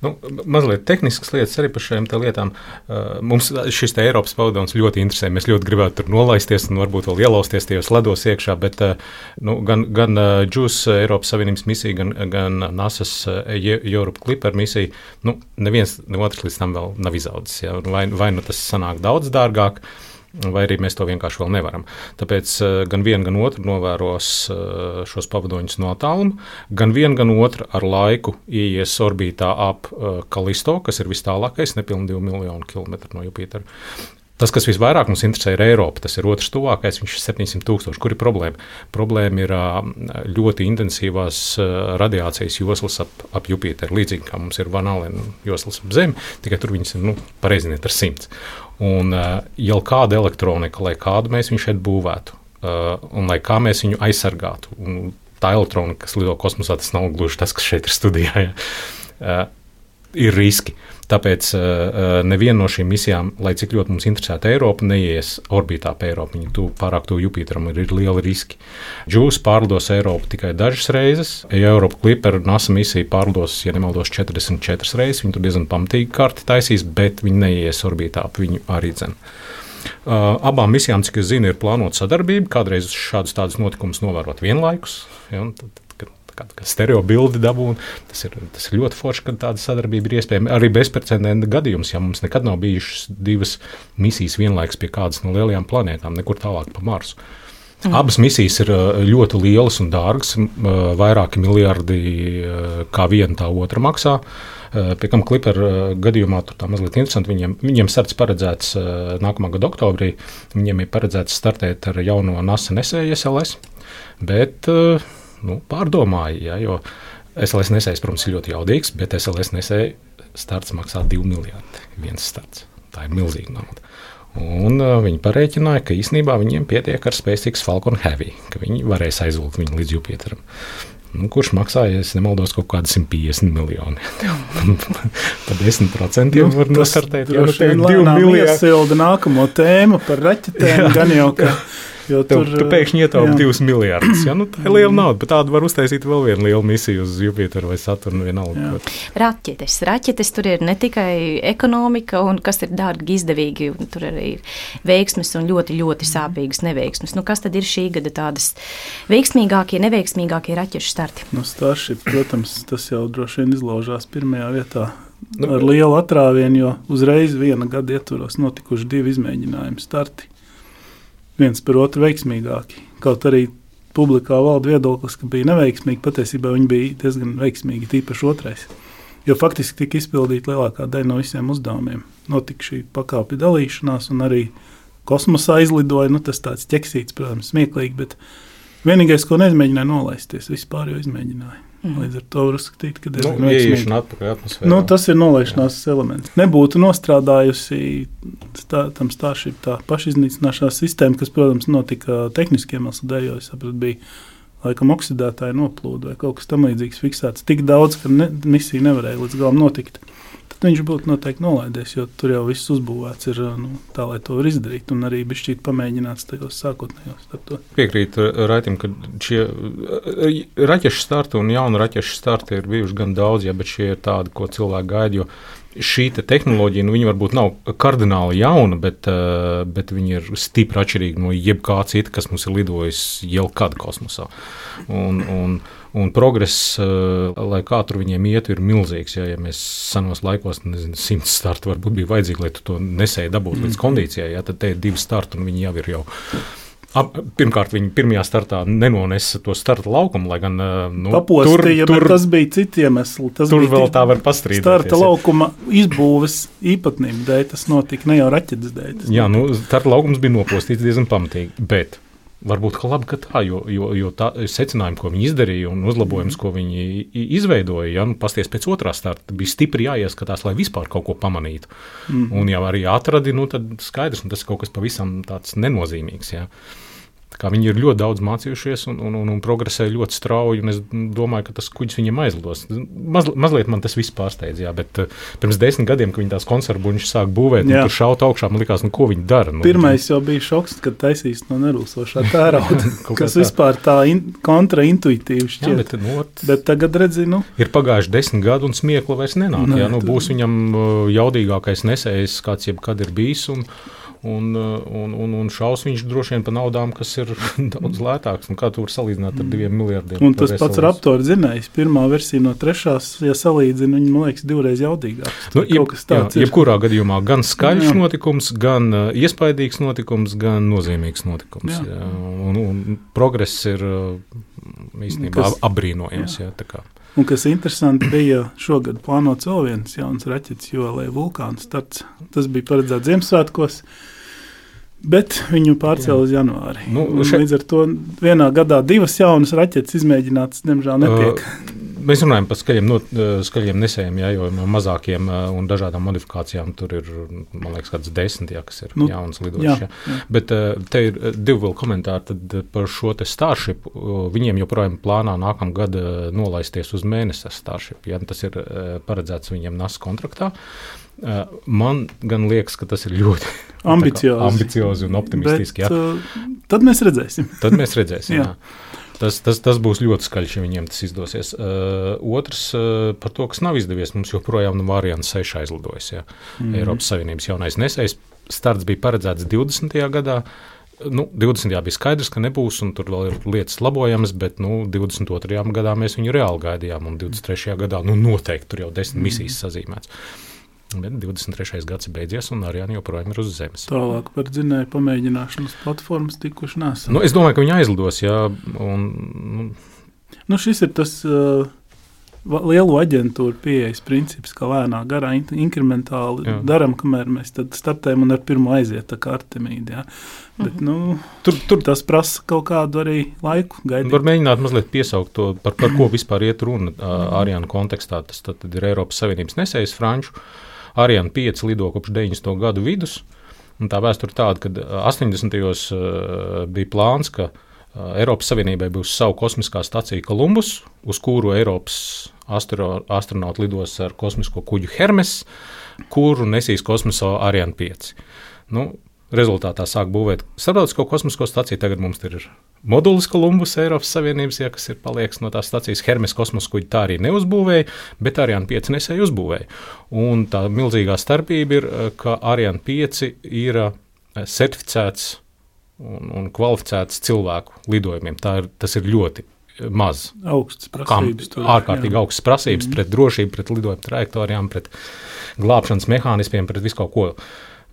Nu, mazliet tehniskas lietas arī par šīm lietām. Uh, mums šis Eiropas pavadons ļoti interesē. Mēs ļoti gribētu tur nolaisties un varbūt vēl ielausties tajos ledos iekšā, bet uh, nu, gan, gan uh, JUS Eiropas Savienības misija, gan, gan NASA's uh, Je- Europe Clipper misija, nu, neviens ne otrs līdz tam vēl nav izaudzis. Ja? Vai, vai nu tas sanāk daudz dārgāk, vai arī mēs to vienkārši vēl nevaram. Tāpēc uh, gan viena, gan otra novēros uh, šos pavadoņus no attāluma, gan viena, gan otra ar laiku ieies orbītā ap uh, Kalisto, kas ir vis tālākais, nepilnīgi 2 miljonu kilometru no Jupitera. Tas, kas visvairāk mums interesē, ir Eiropa. Tas ir otrs tuvākais, viņš ir 700 tūkstoši. Kur ir problēma? Problēma ir ļoti intensīvās radiācijas joslas ap, ap Jupiteru. Līdzīgi kā mums ir Vanālēna joslas ap Zemi, tikai tur viņas ir nu, pareiziniet ar simts. Un ā, jau kāda elektronika, lai kādu mēs viņu šeit būvētu, un lai kā mēs viņu aizsargātu. Un tā elektronika, kas lido kosmosā, tas nav gluži tas, kas šeit ir studijā. Ja. Ir riski. Tāpēc uh, neviena no šīm misijām, lai cik ļoti mums interesētu Eiropa, neies orbītā pa Eiropu. Viņi tu, pārāk tuvu Jupiteram ir, ir lieli riski. Džūs pārlidos Eiropu tikai dažas reizes. Ja Eiropa Clipper NASA misija pārlidos, ja nemaldos, 44 reizes, viņi tur diezgan pamatīgi karti taisīs, bet viņi neies orbītā ap viņu arī dzen. Uh, abām misijām, cik es zinu, ir plānota sadarbība. Kādreiz šādus tādus notikumus novērot vienlaikus. Ja, tad, tad, kā, kā stereo bildi dabūna. Tas ir, tas ir ļoti forši, ka tāda sadarbība ir iespējama. Arī bezprecedenta gadījums, ja mums nekad nav bijušas divas misijas vienlaikus pie kādas no lielajām planētām, nekur tālāk pa Marsu. Mm. Abas misijas ir ļoti lielas un dārgas. Vairāki miljardi kā viena, tā otra maksā. Pie kam klipera gadījumā tur tā mazliet interesanti. Viņiem, viņiem starts paredzēts nākamā gada oktobrī. Viņiem ir paredzēts startēt ar jauno NASA nesēju SLS. Bet nu, pārdomāju, ja, jo SLS nesējs, protams, ir ļoti jaudīgs, bet SLS nesēja starts maksā 2 miljardi. Viens starts. Tā ir milzīga nauda. Un uh, viņi parēķināja, ka īsnībā viņiem pietiek ar SpaceX Falcon Heavy, ka viņi varēs aizvilkt viņu līdz Jupiteram. Nu, kurš maksāja, ja nemaldos, kaut kādi 150 miljoni. [LAUGHS] par 10% nu, var nosartēt. Jā, tā ir 2 miljardi. Nākamo tēmu par raķetēm gan jau, ka Jo tur tu pēkšņi ietaupa divus miljardus. Ja? Nu, tā ir liela nauda, bet tādu var uztaisīt vēl vienu lielu misiju uz Jupiteru vai Saturnu. Vienalga, raķetes. Raķetes tur ir ne tikai ekonomika, un kas ir dārgi, izdevīgi, tur arī ir veiksmes un ļoti, ļoti sāpīgas neveiksmes. Nu, kas tad ir šī gada tādas veiksmīgākie, neveiksmīgākie raķešu starti? Nu, Starship, protams, tas jau droši vien izlaužās pirmajā vietā. Nu, ar lielu atrāvienu, jo uzreiz viena gada ietvaros notikuši divi izmēģinājumi starti viens par otru veiksmīgāki. Kaut arī publikā valda viedoklis, ka bija neveiksmīgi, patiesībā viņi bija diezgan veiksmīgi, tīpaši otrais. Jo faktiski tika izpildīta lielākā daļa no visiem uzdevumiem. Notika šī pakāpju dalīšanās, un arī kosmosā izlidoja. Nu, tas tāds ķeksīts, protams, smieklīgi, bet vienīgais, ko nezmēģināja nolaisties, vispār jau izmēģināja. Mm. Līdz ar to var uzskatīt, ka nu, atmosfērā. Nu, tas ir nolaišanās Jā. elements. Nebūtu nostrādājusi tā, tam stāšība, tā pašiznīcināšanās sistēma, kas, protams, notika tehniskiem iemesliem dēļ, jo es sapratu, bija laikam oksidētāja noplūde vai kaut kas tamlīdzīgs fiksēts. Tik daudz, ka ne, misija nevarēja līdz galam notikt viņš būtu noteikti nolaidies, jo tur jau viss uzbūvēts ir nu, tā, lai to var izdarīt. Un arī bija šķiet pamēģināts tajos sākotnējos. Piekrītu Raitam, ka šie raķešu starti un jaunu raķešu starti ir bijuši gan daudz, ja, bet šie ir tādi, ko cilvēki gaida. Šī te tehnoloģija, nu, viņa varbūt nav kardināli jauna, bet, bet viņa ir stipri atšķirīga no jebkā cita, kas mums ir lidojis jau kad kosmosā. Un, un, Un progress, eh, lai kā tur viņiem iet, ir milzīgs. Ja, ja mēs senos laikos, nezinu, simts startu varbūt bija vajadzīgi, lai tu to nesēji dabūt līdz mm. kondīcijai, ja, tad te ir divi starti un viņi jau ir jau. Ap, pirmkārt, viņi pirmajā startā nenonesa to starta laukumu, lai gan eh, nu, Papostīja, tur, tur tas bija cits iemesls. Tas tur vēl tā var pastrīdēties. Starta laukuma izbūves īpatnību dēļ tas notika ne jau raķetes dēļ. Jā, nu, starta laukums bija nopostīts diezgan pamatīgi, bet Varbūt labi, ka tā, jo, jo, jo tā secinājumi, ko viņi izdarīja, un uzlabojums, ko viņi izveidoja, ja nu, pasties pēc otrā starta, bija stipri jāieskatās, lai vispār kaut ko pamanītu. Mm. Un jau arī atradi, nu, tad skaidrs, un tas ir kaut kas pavisam tāds nenozīmīgs. Ja. Viņi ir ļoti daudz mācījušies un, un, un, un progresē ļoti strauji. Es domāju, ka tas kuģis viņiem aizlidos. Maz, mazliet man tas viss pārsteidz, jā, bet uh, pirms desmit gadiem, kad viņi tās konservuņus sāk būvēt, tur šaut augšā, man likās, nu, ko viņi dara. Nu, Pirmais jau bija šoks, kad taisīs no nerūsošā tērauda, [LAUGHS] kas tā. vispār tā in, kontraintuitīvi šķiet. Jā, bet, nu, bet tagad redzi, nu. Ir pagājuši desmit gadi un smiekla vairs nenāk. Nē, jā, nu, būs viņam uh, jaudīgākais nesējs, kāds jebkad ir bijis. Un, Un, uh, un, un, un šaus viņš droši vien par naudām, kas ir [LAUGHS] daudz lētākas. Kā tu vari salīdzināt ar diviem miljardiem? Un tas pats aptuveni zinājis. Pirmā versija no trešās, ja salīdzina, viņa man liekas divreiz jaudīgāka. Nu, jeb, jā, jebkurā gadījumā gan skaļš jā. notikums, gan uh, iespaidīgs notikums, gan nozīmīgs notikums. Jā. Jā. Un, un progress ir uh, īstenībā kas, apbrīnojams. Jā. Jā, Un kas interesanti bija, šogad plānots vēl viens jauns raķetes, jo lai vulkāns starts, tas bija paredzēts Ziemassvētkos. Bet viņu pārcēla uz janvāri. Nu, še... Līdz ar to vienā gadā divas jaunas raķetes izmēģinātas, diemžēl, netiek. Uh, mēs runājam par skaļiem, no, skaļiem nesējiem, jā, jo mazākiem un dažādām modifikācijām tur ir, man liekas, kāds desmit, jā, kas ir nu, jaunas lidošas. Jā, jā. Bet te ir divi vēl komentāri par šo te Starship. Viņiem joprojām plānā nākamā gada nolaisties uz mēnesi Starship. Jā, tas ir paredzēts viņiem NASA kontraktā. Man gan liekas, ka tas ir ļoti [LAUGHS] ambiciozi, ambiciozi un optimistiski. Bet, uh, tad mēs redzēsim. tad mēs redzēsim. jā. Jā. Tas, tas, tas būs ļoti skaļš, ja viņiem tas izdosies. Uh, otrs uh, par to, kas nav izdevies. Mums joprojām no variants 6 aizlidojas. Ja. Mm -hmm. Eiropas Savienības jaunais nesējs starts bija paredzēts 20. gadā. Nu, 20. bija skaidrs, ka nebūs, un tur vēl ir lietas labojamas, bet nu, 22. gadā mēs viņu reāli gaidījām, un 23. gadā nu, noteikti tur jau desmit misijas sazīmēts. Bet 23. gads ir beidzies, un arī joprojām ir uz zemes. Tālāk par dzinēju pamēģināšanas platformas tikuši nesam. Nu, es domāju, ka viņi aizlidos, jā. Un, nu. Nu, šis ir tas uh, lielu aģentūru pieejas princips, ka lēnā garā in inkrementāli jā. darām, kamēr mēs startējam un ar pirmo aiziet tā kā Artemīda. Ja? Bet, mhm. nu, tur, tur tas prasa kaut kādu arī laiku. Gaidīt. Var mēģināt mazliet piesaukt to, par, par ko vispār iet runa Ariāna kontekstā. Tas tad ir Eiropas Savienības nesējas franču. Ariāna 5 lido kopš 90. gadu vidus. Tā vēsture tāda, ka 80. gados bija plāns, ka Eiropas Savienībai būs savu kosmiskā stacija Kolumbus, uz kuru Eiropas astro, astronauti lidos ar kosmisko kuģu Hermes, kuru nesīs kosmosā Ariane 5. Nu, rezultātā sāk būvēt starptautisko kosmisko staciju. Tagad mums ir modulis Kolumbus, Eiropas Savienības, ja, kas ir palieks no tās stacijas. Hermes kosmosa kuģi tā arī neuzbūvēja, bet Ariane 5 nesēja uzbūvēja. Un tā milzīgā starpība ir, ka Ariane 5 ir eh, certificēts un, un kvalificēts cilvēku lidojumiem. Ir, tas ir ļoti maz. Augstas prasības. Tur, ārkārtīgi jā. augstas prasības mm. pret drošību, pret lidojumu trajektorijām, pret glābšanas mehānismiem, pret visu kaut ko.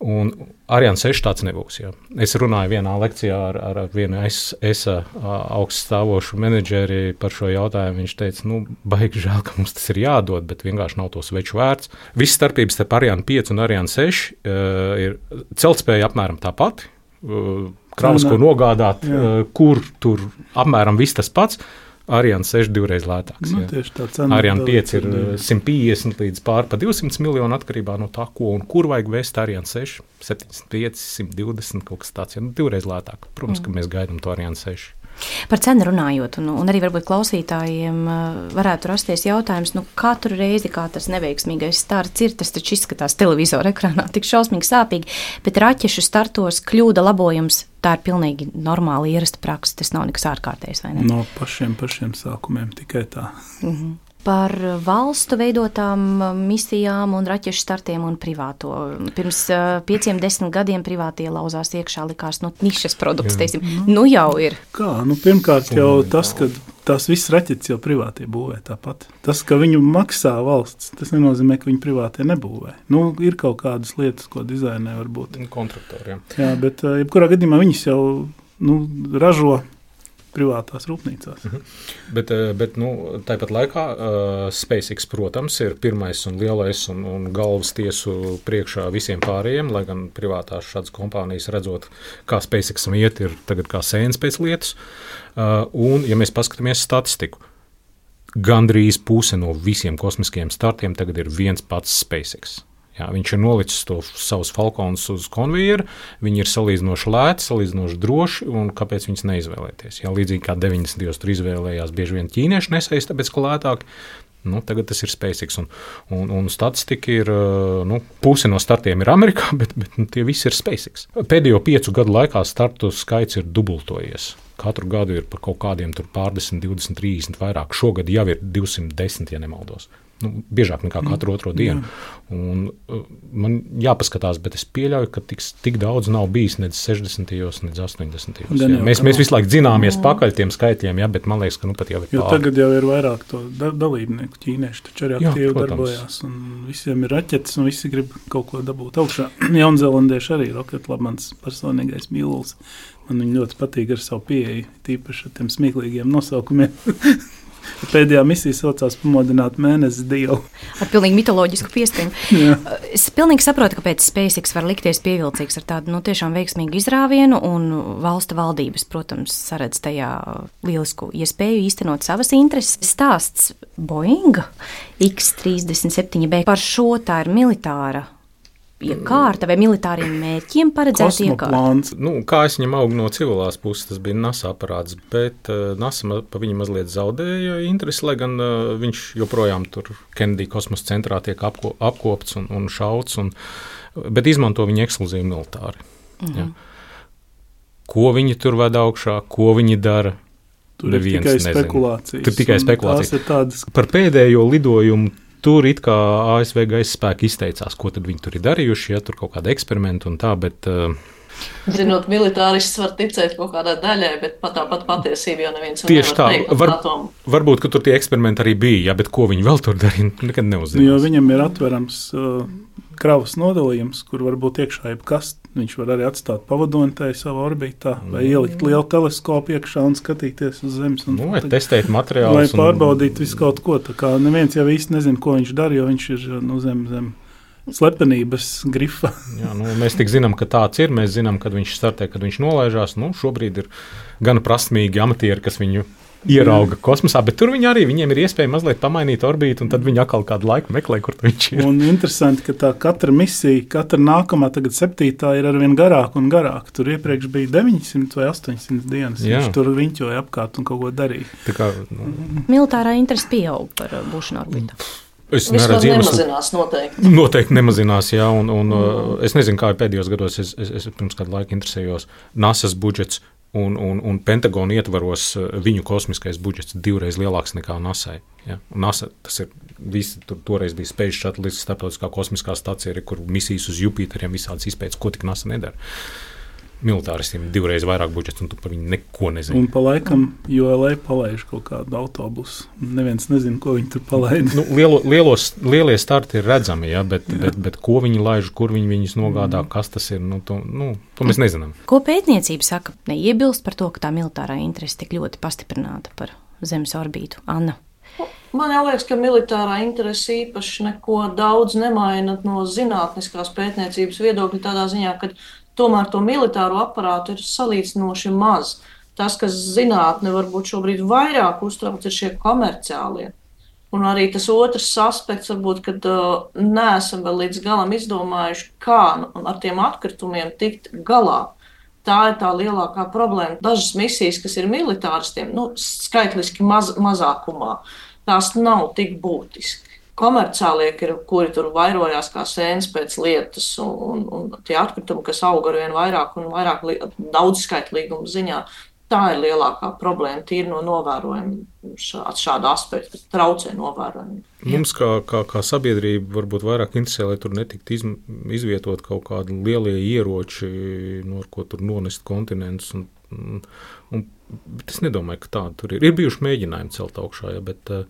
Un Ariane 6 tāds nebūs. Jā. Es runāju vienā lekcijā ar, ar vienu es, es augststāvošu menedžeri par šo jautājumu. Viņš teica, nu, baigi žēl, ka mums tas ir jādod, bet vienkārši nav to sveču vērts. Viss starpības starp Ariane 5 un Ariane 6 uh, ir celtspēja apmēram tā pati. Uh, kravas, ko nogādāt. Eh, kur tur apmēram viss tas pats. Ariane 6 divreiz lētāks. Nu, tieši tā cena. Ariane 5 ir 150 eh, līdz pār pa 200 miljonu atkarībā no tā, ko un kur vajag vēst Ariane 6. 75, 120 kaut kas tāds. Ja, nu, divreiz lētāk. Protams, mm. ka mēs gaidām to Ariane 6. Par cenu runājot, un, un arī varbūt klausītājiem uh, varētu rasties jautājums, nu, katru reizi, kā tas neveiksmīgais starts ir, tas taču izskatās televizora ekrānā tik šausmīgi sāpīgi, bet raķešu startos kļūda labojums. Tā ir pilnīgi normāla, ierasta praksa. Tas nav nekas ārkārtējs. Ne? No pašiem, pašiem sākumiem tikai tā. Mm -hmm par valstu veidotām misijām un raķešu startiem un privāto. Pirms uh, pieciem, desmit gadiem privātie lauzās iekšā, likās, nu, nišas produkts, teiksim, nu, nu jau ir. Kā? Nu, pirmkārt jau tas, ka tās visas raķetes jau privātie būvē tāpat. Tas, ka viņu maksā valsts, tas nenozīmē, ka viņi privātie nebūvē. Nu, ir kaut kādas lietas, ko dizainē varbūt. Kontraktoriem. Jā, bet jebkurā gadījumā viņas jau nu, ražo privātās rūpnīcās. Mm -hmm. Bet, eh, bet nu, tāpat laikā uh, SpaceX, protams, ir pirmais un lielais un, un galvas tiesu priekšā visiem pārējiem, lai gan privātās šādas kompānijas redzot, kā SpaceXam iet, ir tagad kā sēnes pēc lietas. Uh, un, ja mēs paskatāmies statistiku, gandrīz puse no visiem kosmiskiem startiem tagad ir viens pats SpaceX. Jā, viņš ir nolicis to savus falkonus uz konvejeru, viņi ir salīdzinoši lēti, salīdzinoši droši, kāpēc viņus neizvēlēties? Jā, līdzīgi kā 90. gados tur izvēlējās bieži vien ķīnieši nesējas, tāpēc ka lētāk. Nu, tagad tas ir SpaceX. Un, un, un statistika ir, nu, puse no startiem ir Amerikā, [LAUGHS] bet, bet nu, tie visi ir SpaceX. Pēdējo piecu gadu laikā startu skaits ir dubultojies. Katru gadu ir par kaut kādiem pārdesmit, 20, 30 vairāk. Šogad jau ir 210, ja nemaldos nu, biežāk nekā katru otro dienu. Un, uh, man jāpaskatās, bet es pieļauju, ka tik, tik daudz nav bijis nec 60. ne 80. gados. Mēs, mēs visu laiku dzināmies no. pakaļ tiem skaitļiem, jā, bet man liekas, ka nu pat jau ir. Jo pār. tagad jau ir vairāk to da dalībnieku. Ķīnieši taču arī aktīvi jā, darbojās. Visiem ir raķetes, un visi grib kaut ko dabūt augšā. [CLEARS THROAT] Jaunzēlandieši arī Rocket mans personīgais mīlulis. Man viņi ļoti patīk ar savu pieeju, tīpaši ar tiem smieklīgiem nosaukumiem. [LAUGHS] Pēdējā misija saucās Pamodināt mēnesi dievu. Ar pilnīgi mitoloģisku pieskaņu. es pilnīgi saprotu, kāpēc SpaceX var likties pievilcīgs ar tādu nu, tiešām veiksmīgu izrāvienu, un valsta valdības, protams, saredz tajā lielisku iespēju īstenot savas intereses. Stāsts Boeing X-37B par šo tā ir militāra iekārta vai militāriem mērķiem paredzēta iekārta? Nu, kā es viņam augu no civilās puses, tas bija NASA aparāts, bet uh, NASA pa viņu mazliet zaudēja interesi, lai gan uh, viņš joprojām tur Kennedy kosmosa centrā tiek apko, apkopts un, un šauts, un, bet izmanto viņu ekskluzīvi militāri. Mm -hmm. ja. Ko viņi tur ved augšā, ko viņi dara? Tur ir tikai nezinu. spekulācijas. Tur tikai spekulācijas. Tādas... Par pēdējo lidojumu tur it kā ASV gaisa spēki izteicās, ko tad viņi tur ir darījuši, ja tur kaut kāda eksperimenta un tā, bet uh, Zinot, militārists var ticēt kaut kādai daļai, bet pat tāpat patiesība jau neviens tieši tā. Var, varbūt, ka tur tie eksperimenti arī bija, ja, bet ko viņi vēl tur darīja, nekad neuzzināja. Jo viņam ir atverams uh, kravas nodalījums, kur var būt iekšā jebkas. Viņš var arī atstāt pavadoni tajā savā orbītā, vai ielikt lielu teleskopu iekšā un skatīties uz Zemes. Un, nu, vai testēt materiālus. Lai pārbaudītu un... visu kaut ko. Tā kā neviens jau īsti nezina, ko viņš dara, jo viņš ir nu, zem, zem slepenības grifa. Jā, nu, mēs tik zinām, ka tāds ir. Mēs zinām, kad viņš startē, kad viņš nolaižās. Nu, šobrīd ir gan prasmīgi amatieri, kas viņu ierauga kosmosā, bet tur viņi arī viņiem ir iespēja mazliet pamainīt orbītu, un tad viņi atkal kādu laiku meklē, kur viņš ir. Un interesanti, ka tā katra misija, katra nākamā, tagad septītā, ir arvien garāka un garāka. Tur iepriekš bija 900 vai 800 dienas. Jā. Viņš tur riņķoja apkārt un kaut ko darīja. Tā kā, nu. Militārā interese pieaug par uh, būšanu orbītā. Es neredzu, ka nemazinās noteikti. Noteikti nemazinās, jā, un, un mm. Es nezinu, kā pēdējos gados, es, es, es pirms kādu laiku interesējos, NASA's budžets un, un, un Pentagona ietvaros eh, viņu kosmiskais budžets divreiz lielāks nekā NASA. Ja? NASA tas ir visi, tur, toreiz bija Space Shuttle, starptautiskā kosmiskā stācija, kur misijas uz Jupiteriem visādas izpētes, ko tik NASA nedara militāristiem divreiz vairāk budžets, un tu par viņu neko nezini. Un pa laikam, jo LA palaiž kaut kādu autobusu. Neviens nezina, ko viņi tur palaid. nu, lielo, lielos, lielie starti ir redzami, ja, bet, jā. bet, bet ko viņi laiž, kur viņi viņus nogādā, mm. kas tas ir, nu, to, nu, to mēs nezinām. Ko pētniecība saka? Neiebilst par to, ka tā militārā interese tik ļoti pastiprināta par Zemes orbītu. Anna. Man liekas, ka militārā interese īpaši neko daudz nemaina no zinātniskās pētniecības viedokļa, tādā ziņā, ka Tomēr to militāro aparātu ir salīdzinoši maz. Tas, kas zinātne varbūt šobrīd vairāk uztrauc, ir šie komerciālie. Un arī tas otrs aspekts, varbūt, kad uh, neesam vēl līdz galam izdomājuši, kā ar tiem atkritumiem tikt galā. Tā ir tā lielākā problēma. Dažas misijas, kas ir militāristiem, nu, skaitliski maz, mazākumā, tās nav tik būtiskas komerciālie, kuri tur vairojās kā sēnes pēc lietas, un, un tie atkritumi, kas aug ar vien vairāk un vairāk daudzskaitlīguma ziņā. Tā ir lielākā problēma, tīri no novērojuma šā, šāda aspekta, traucē novērojumu. Mums, kā, kā, kā sabiedrība, varbūt vairāk interesē, lai tur netiktu iz, izvietot kaut kādi lielie ieroči, no ko tur nonest kontinents. Un, un, un, es nedomāju, ka tāda tur ir. Ir bijuši mēģinājumi celt augšā, ja, bet uh,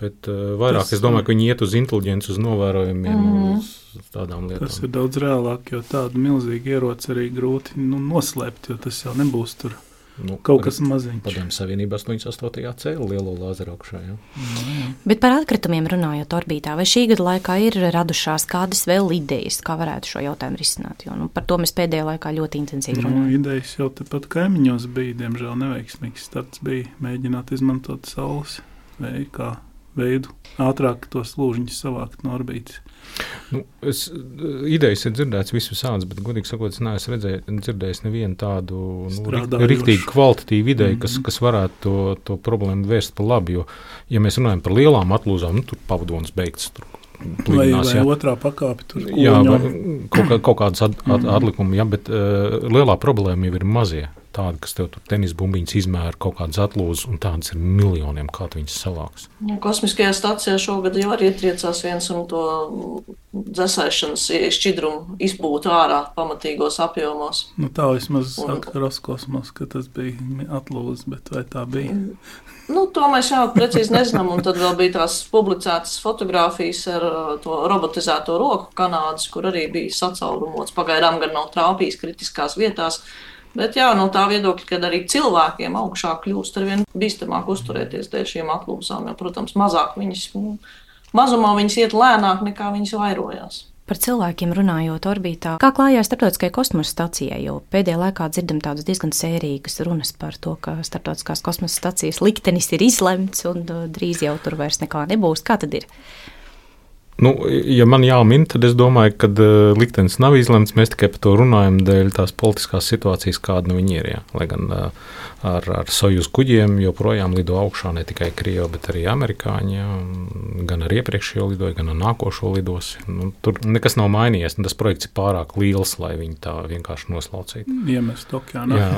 Bet uh, vairāk tas, es domāju, ka viņi iet uz inteliģenci, uz novērojumiem, mm. uz tādām lietām. Tas ir daudz reālāk, jo tādu milzīgu ieroci arī grūti nu, noslēpt, jo tas jau nebūs tur. Nu, Kaut kas maziņš. Padomju Savienībā 88. cēlā lielo lāzeru augšā. Ja? Mm. Bet par atkritumiem runājot orbītā, vai šī gada laikā ir radušās kādas vēl idejas, kā varētu šo jautājumu risināt? Jo, nu, par to mēs pēdējā laikā ļoti intensīvi nu, runājam. Nu, idejas jau tepat kaimiņos bija, diemžēl neveiksmīgs starts bija mēģināt izmantot saules kā veidu, ātrāk tos lūžiņus savākt no orbītas. Nu, es, idejas ir dzirdētas visur sādas, bet, godīgi sakot, es neesmu redzējis, dzirdējis nevienu tādu nu, rīktīgi kvalitatīvu ideju, mm -hmm. kas, kas varētu to, to problēmu vērst par labu. Jo, ja mēs runājam par lielām atlūzām, nu, tur pavadonis beigts. Tur Plīnās, vai, vai otrā pakāpe tur jā, kaut, kā, kaut kādas at, at, mhm. atlikumi, jā, bet uh, lielā problēma jau ir mazie tādi, kas tev tur tenis bumbiņas izmēra kaut kādas atlūzas, un tādas ir miljoniem, kā viņas savāks. Nu, kosmiskajā stācijā šogad jau arī ietriecās viens un to dzēsēšanas šķidrumu izbūtu ārā pamatīgos apjomos. Nu, tā vismaz un... saka Roskosmos, ka tas bija atlūzas, bet vai tā bija? Nu, to mēs jau precīzi nezinām. Un tad vēl bija tās publicētas fotogrāfijas ar uh, to robotizēto roku Kanādas, kur arī bija sacaurumots. Pagaidām gan nav trāpījis kritiskās vietās. Bet jā, no tā viedokļa, ka arī cilvēkiem augšā kļūst ar vien bīstamāk uzturēties dēļ šīm atlūzām. Jo, protams, mazāk viņas, mazumā viņas iet lēnāk nekā viņas vairojās. Par cilvēkiem runājot orbītā, kā klājās starptautiskajai kosmosa stacijai, jo pēdējā laikā dzirdam tādas diezgan sērīgas runas par to, ka starptautiskās kosmosa stacijas liktenis ir izlemts un uh, drīz jau tur vairs nekā nebūs. Kā tad ir? Nu, ja man jāmin, tad es domāju, ka uh, liktenis nav izlemts. Mēs tikai par to runājam dēļ tās politiskās situācijas, kāda nu viņi ir. Jā. Lai gan uh, ar, ar sojuz kuģiem joprojām lido augšā ne tikai Krievi, bet arī amerikāņi. Jā. Gan ar iepriekšējo lidoju, gan ar nākošo lidos. Nu, tur nekas nav mainījies. Tas projekts ir pārāk liels, lai viņi tā vienkārši noslaucītu. Iemest okeānā. Jā,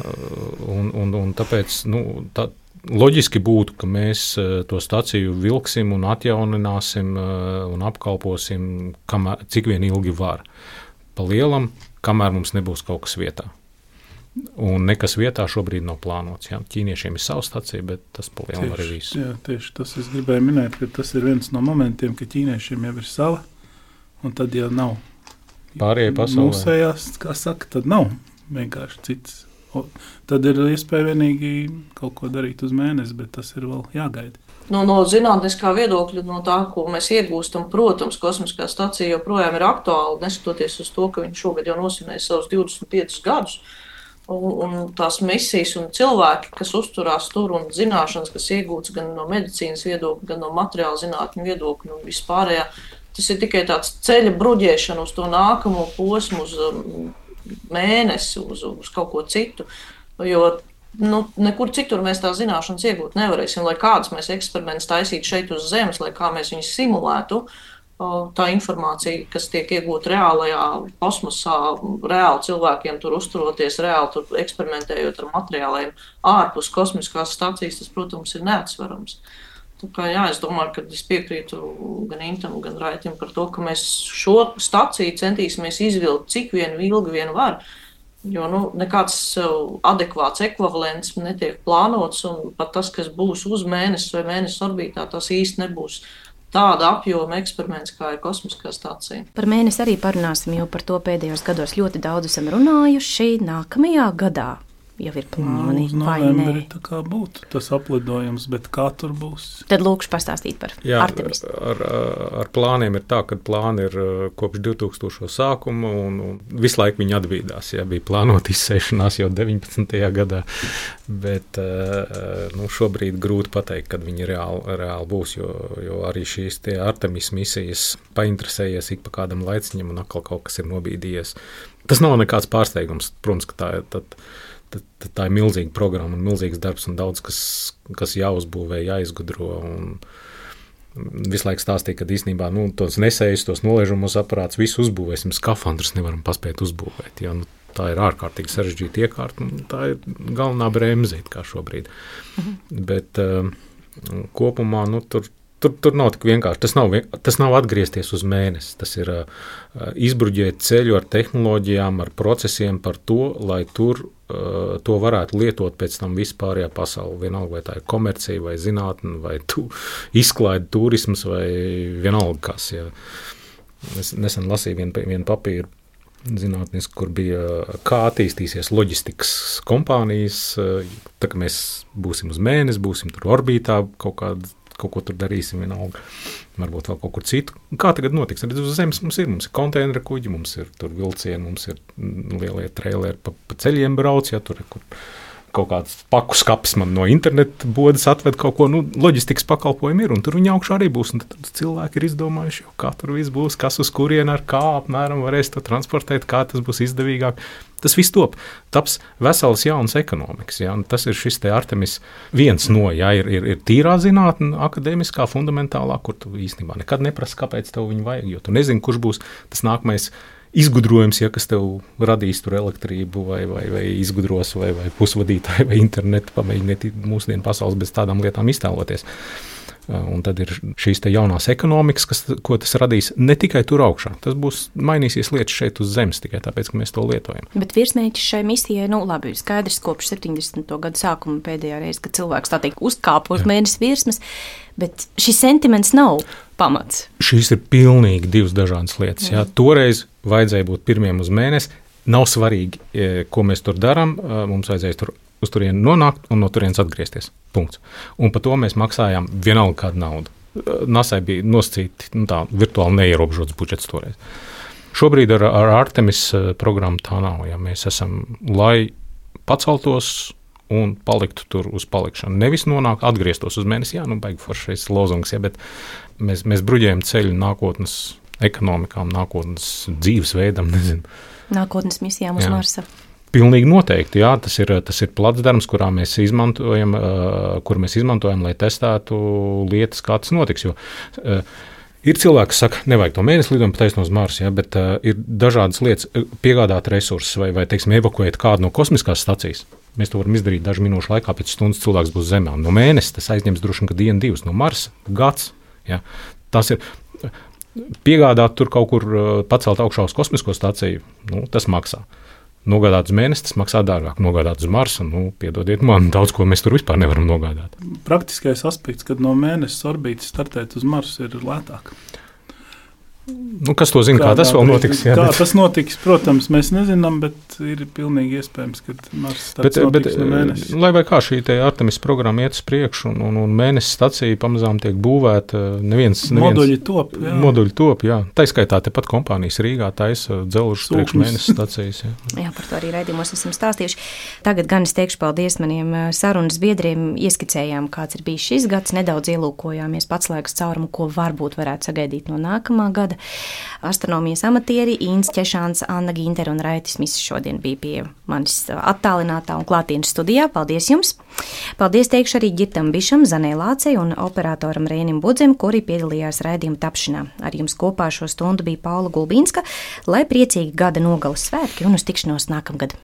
un, un, un tāpēc nu, tā, loģiski būtu, ka mēs to staciju vilksim un atjaunināsim un apkalposim, kamēr, cik vien ilgi var. Pa lielam, kamēr mums nebūs kaut kas vietā. Un nekas vietā šobrīd nav plānots. Jā. Ķīniešiem ir sava stacija, bet tas palielinās arī visu. Jā, tieši tas es gribēju minēt, ka tas ir viens no momentiem, ka ķīniešiem jau ir sava, un tad jau nav pārējie pasaulē. Mūsējās, kā saka, tad nav vienkārši cits. Tad ir iespēja vienīgi kaut ko darīt uz mēnesi, bet tas ir vēl jāgaida. Nu, no zinātniskā viedokļa, no tā, ko mēs iegūstam, protams, kosmiskā stācija joprojām ir aktuāla, neskatoties uz to, ka viņš šogad jau nosimēja savus 25 gadus. Un, un tās misijas un cilvēki, kas uzturās tur, un zināšanas, kas iegūtas gan no medicīnas viedokļa, gan no materiāla zinātņu viedokļa un vispārējā, tas ir tikai tāds ceļa bruģēšana uz to nākamo posmu, uz um, mēnesi, uz, uz kaut ko citu. Jo nu, nekur citur mēs tās zināšanas iegūt nevarēsim. Lai kādas mēs eksperimentus taisītu šeit uz Zemes, lai kā mēs viņus simulētu, tā informācija, kas tiek iegūta reālajā kosmosā, reāli cilvēkiem tur uzturoties, reāli tur eksperimentējot ar materiāliem ārpus kosmiskās stācijas, tas, protams, ir neatsverams. Tā kā, jā, es domāju, ka es piekrītu gan Intam, gan Raitam par to, ka mēs šo staciju centīsimies izvilkt cik vien ilgi vien var. Jo nu, nekāds adekvāts ekvivalents netiek plānots, un pat tas, kas būs uz mēnesi vai mēnesis orbītā, tas īsti nebūs tāda apjoma eksperiments, kā ir kosmiskā stācija. Par mēnesi arī parunāsim, jo par to pēdējos gados ļoti daudz esam runājuši. Nākamajā gadā jau ir plāni. Nu, novembrī tā kā būtu tas aplidojums, bet kā tur būs? Tad lūkšu pastāstīt par Jā, Artemis. Ar, ar plāniem ir tā, ka plāni ir uh, kopš 2000. sākuma un, un visu laiku viņi atbīdās. Jā, bija plānota izsēšanās jau 19. gadā, bet uh, nu, šobrīd grūti pateikt, kad viņi reāli, reāli būs, jo, jo arī šīs Artemis misijas painteresējies ik pa kādam laiciņam un atkal kaut kas ir nobīdījies. Tas nav nekāds pārsteigums, protams, ka tā ir. Tad, tad, tā ir milzīga programma un milzīgs darbs un daudz kas, kas jāuzbūvē, jāizgudro. Visu laiku stāstīja, ka īstenībā nu, tos nesējus, tos noliežamos aparātus, visu uzbūvēsim, skafandrus nevaram paspēt uzbūvēt. Jo, nu, tā ir ārkārtīgi sarežģīta iekārta. Tā ir galvenā bremze, kā šobrīd. Mhm. Bet uh, kopumā nu, tur, Tur, tur nav tik vienkārši. Tas nav, tas nav atgriezties uz mēnesi. Tas ir uh, izbruģēt ceļu ar tehnoloģijām, ar procesiem par to, lai tur uh, to varētu lietot pēc tam vispārējā pasaulē. Vienalga, vai tā ir komercija, vai zinātnē, vai tu, [LAUGHS] izklaide, turisms, vai vienalga kas. Ja. Es nesen lasīju vienu, vienu papīru. Zinātniski, kur bija kā attīstīsies loģistikas kompānijas, tā kā mēs būsim uz mēnesi, būsim tur orbītā kaut kādā kaut ko tur darīsim, vienalga. Varbūt vēl kaut kur citur. Kā tagad notiks? Tad uz zemes mums ir, mums ir konteineru kuģi, mums ir vilcieni, mums ir lielie traileri pa, pa ceļiem brauc, ja tur ir kur kaut kāds paku skats man no interneta bodas atved kaut ko, nu, loģistikas pakalpojumi ir, un tur viņi augšā arī būs. Tad cilvēki ir izdomājuši, kā tur viss būs, kas uz kurien ar kā apmēram varēs to transportēt, kā tas būs izdevīgāk. Tas viss top. Taps vesels jauns ekonomikas. Ja? Tas ir šis Artemis viens no, ja ir, ir, ir tīrā zinātnē, akadēmiskā, fundamentālā, kur tu īstenībā nekad neprasi, kāpēc tev viņu vajag, jo tu nezini, kurš būs tas nākamais izgudrojums, ja kas tev radīs tur elektrību, vai, vai, vai izgudros, vai, vai pusvadītāju, vai internetu, pamēģiniet mūsdienu pasaules bez tādām lietām iztēloties. Un tad ir šīs jaunās ekonomikas, kas, ko tas radīs ne tikai tur augšā. Tas būs mainīsies lietas šeit uz Zemes tikai tāpēc, ka mēs to lietojam. Bet virsmēķis šai misijai, nu, labi, ir skaidrs, kopš 70. gada sākuma pēdējā reize, kad cilvēks tā teikt uzkāpa uz mēnesi virsmas, bet šis sentiments nav pamats. Šīs ir pilnīgi divas dažādas lietas. Jā. Jā. Toreiz vajadzēja būt pirmiem uz mēnesi. Nav svarīgi, e, ko mēs tur darām. E, mums vajadzēja tur uz turieni nonākt un no turienes atgriezties. Punkts. Un par to mēs maksājām vienalga kādu naudu. E, Nasai bija nosacīti nu, tā, virtuāli neierobežots budžets toreiz. Šobrīd ar, ar Artemis programmu tā nav. Ja mēs esam, lai paceltos un paliktu tur uz palikšanu. Nevis nonākt, atgrieztos uz mēnesi, jā, nu, baigi foršais lozungs, ja, bet mēs, mēs bruģējam ceļu nākotnes ekonomikām, nākotnes dzīvesveidam, nezinu. Nākotnes misijām uz jā. Marsa. Pilnīgi noteikti, jā, tas ir, tas ir plats darbs, kurā mēs izmantojam, uh, kur mēs izmantojam, lai testētu lietas, kā tas notiks. Jo, uh, Ir cilvēki, kas saka, nevajag to mēnesi lidojumu taisno uz Marsa, ja, bet uh, ir dažādas lietas, piegādāt resursus vai, vai teiksim, evakuēt kādu no kosmiskās stacijas. Mēs to varam izdarīt dažu minūšu laikā, pēc stundas cilvēks būs Zemē. No mēneša tas aizņems droši vien dienu, divas, no Marsa gads. Ja. Tas ir piegādāt tur kaut kur pacelt augšā uz kosmisko staciju, nu, tas maksā. Nogādāt uz mēnesi, maksā dārgāk. Nogādāt uz Marsa, nu, piedodiet man, [LAUGHS] daudz ko mēs tur vispār nevaram nogādāt. Praktiskais aspekts, kad no mēnesis orbītas startēt uz Marsa, ir lētāk. Nu, kas to zina, kā, kā tas vēl notiks? Jā, kā bet... tas notiks, protams, mēs nezinām, bet ir pilnīgi iespējams, ka Mars bet, bet, no mēnesis. Lai vai kā šī Artemis programma iet uz priekšu un, un, un mēnesis stacija pamazām tiek būvēta, neviens, neviens moduļi top. Jā. Moduļi top, jā. Tā skaitā tepat kompānijas Rīgā taisa dzelžus priekš mēnesis stacijas. Jā. [LAUGHS] jā, par to arī raidījumos esam stāstījuši. Tagad gan es teikšu paldies maniem sarunas biedriem, ieskicējām, kāds ir bijis šis gads, nedaudz ielūkojāmies pats laiks caurumu, ko varbūt varētu sagaidīt no nākamā gada. Astronomijas amatieri Inns Češāns, Anna Ginter un Raitis Miss šodien bija pie manis attālinātā un klātienes studijā. Paldies jums! Paldies teikšu arī Girtam Bišam, Zanē Lācei un operatoram Rēnim Budzim, kuri piedalījās raidījuma tapšanā. Ar jums kopā šo stundu bija Paula Gulbīnska, lai priecīgi gada nogalas svētki un uz tikšanos nākamgad!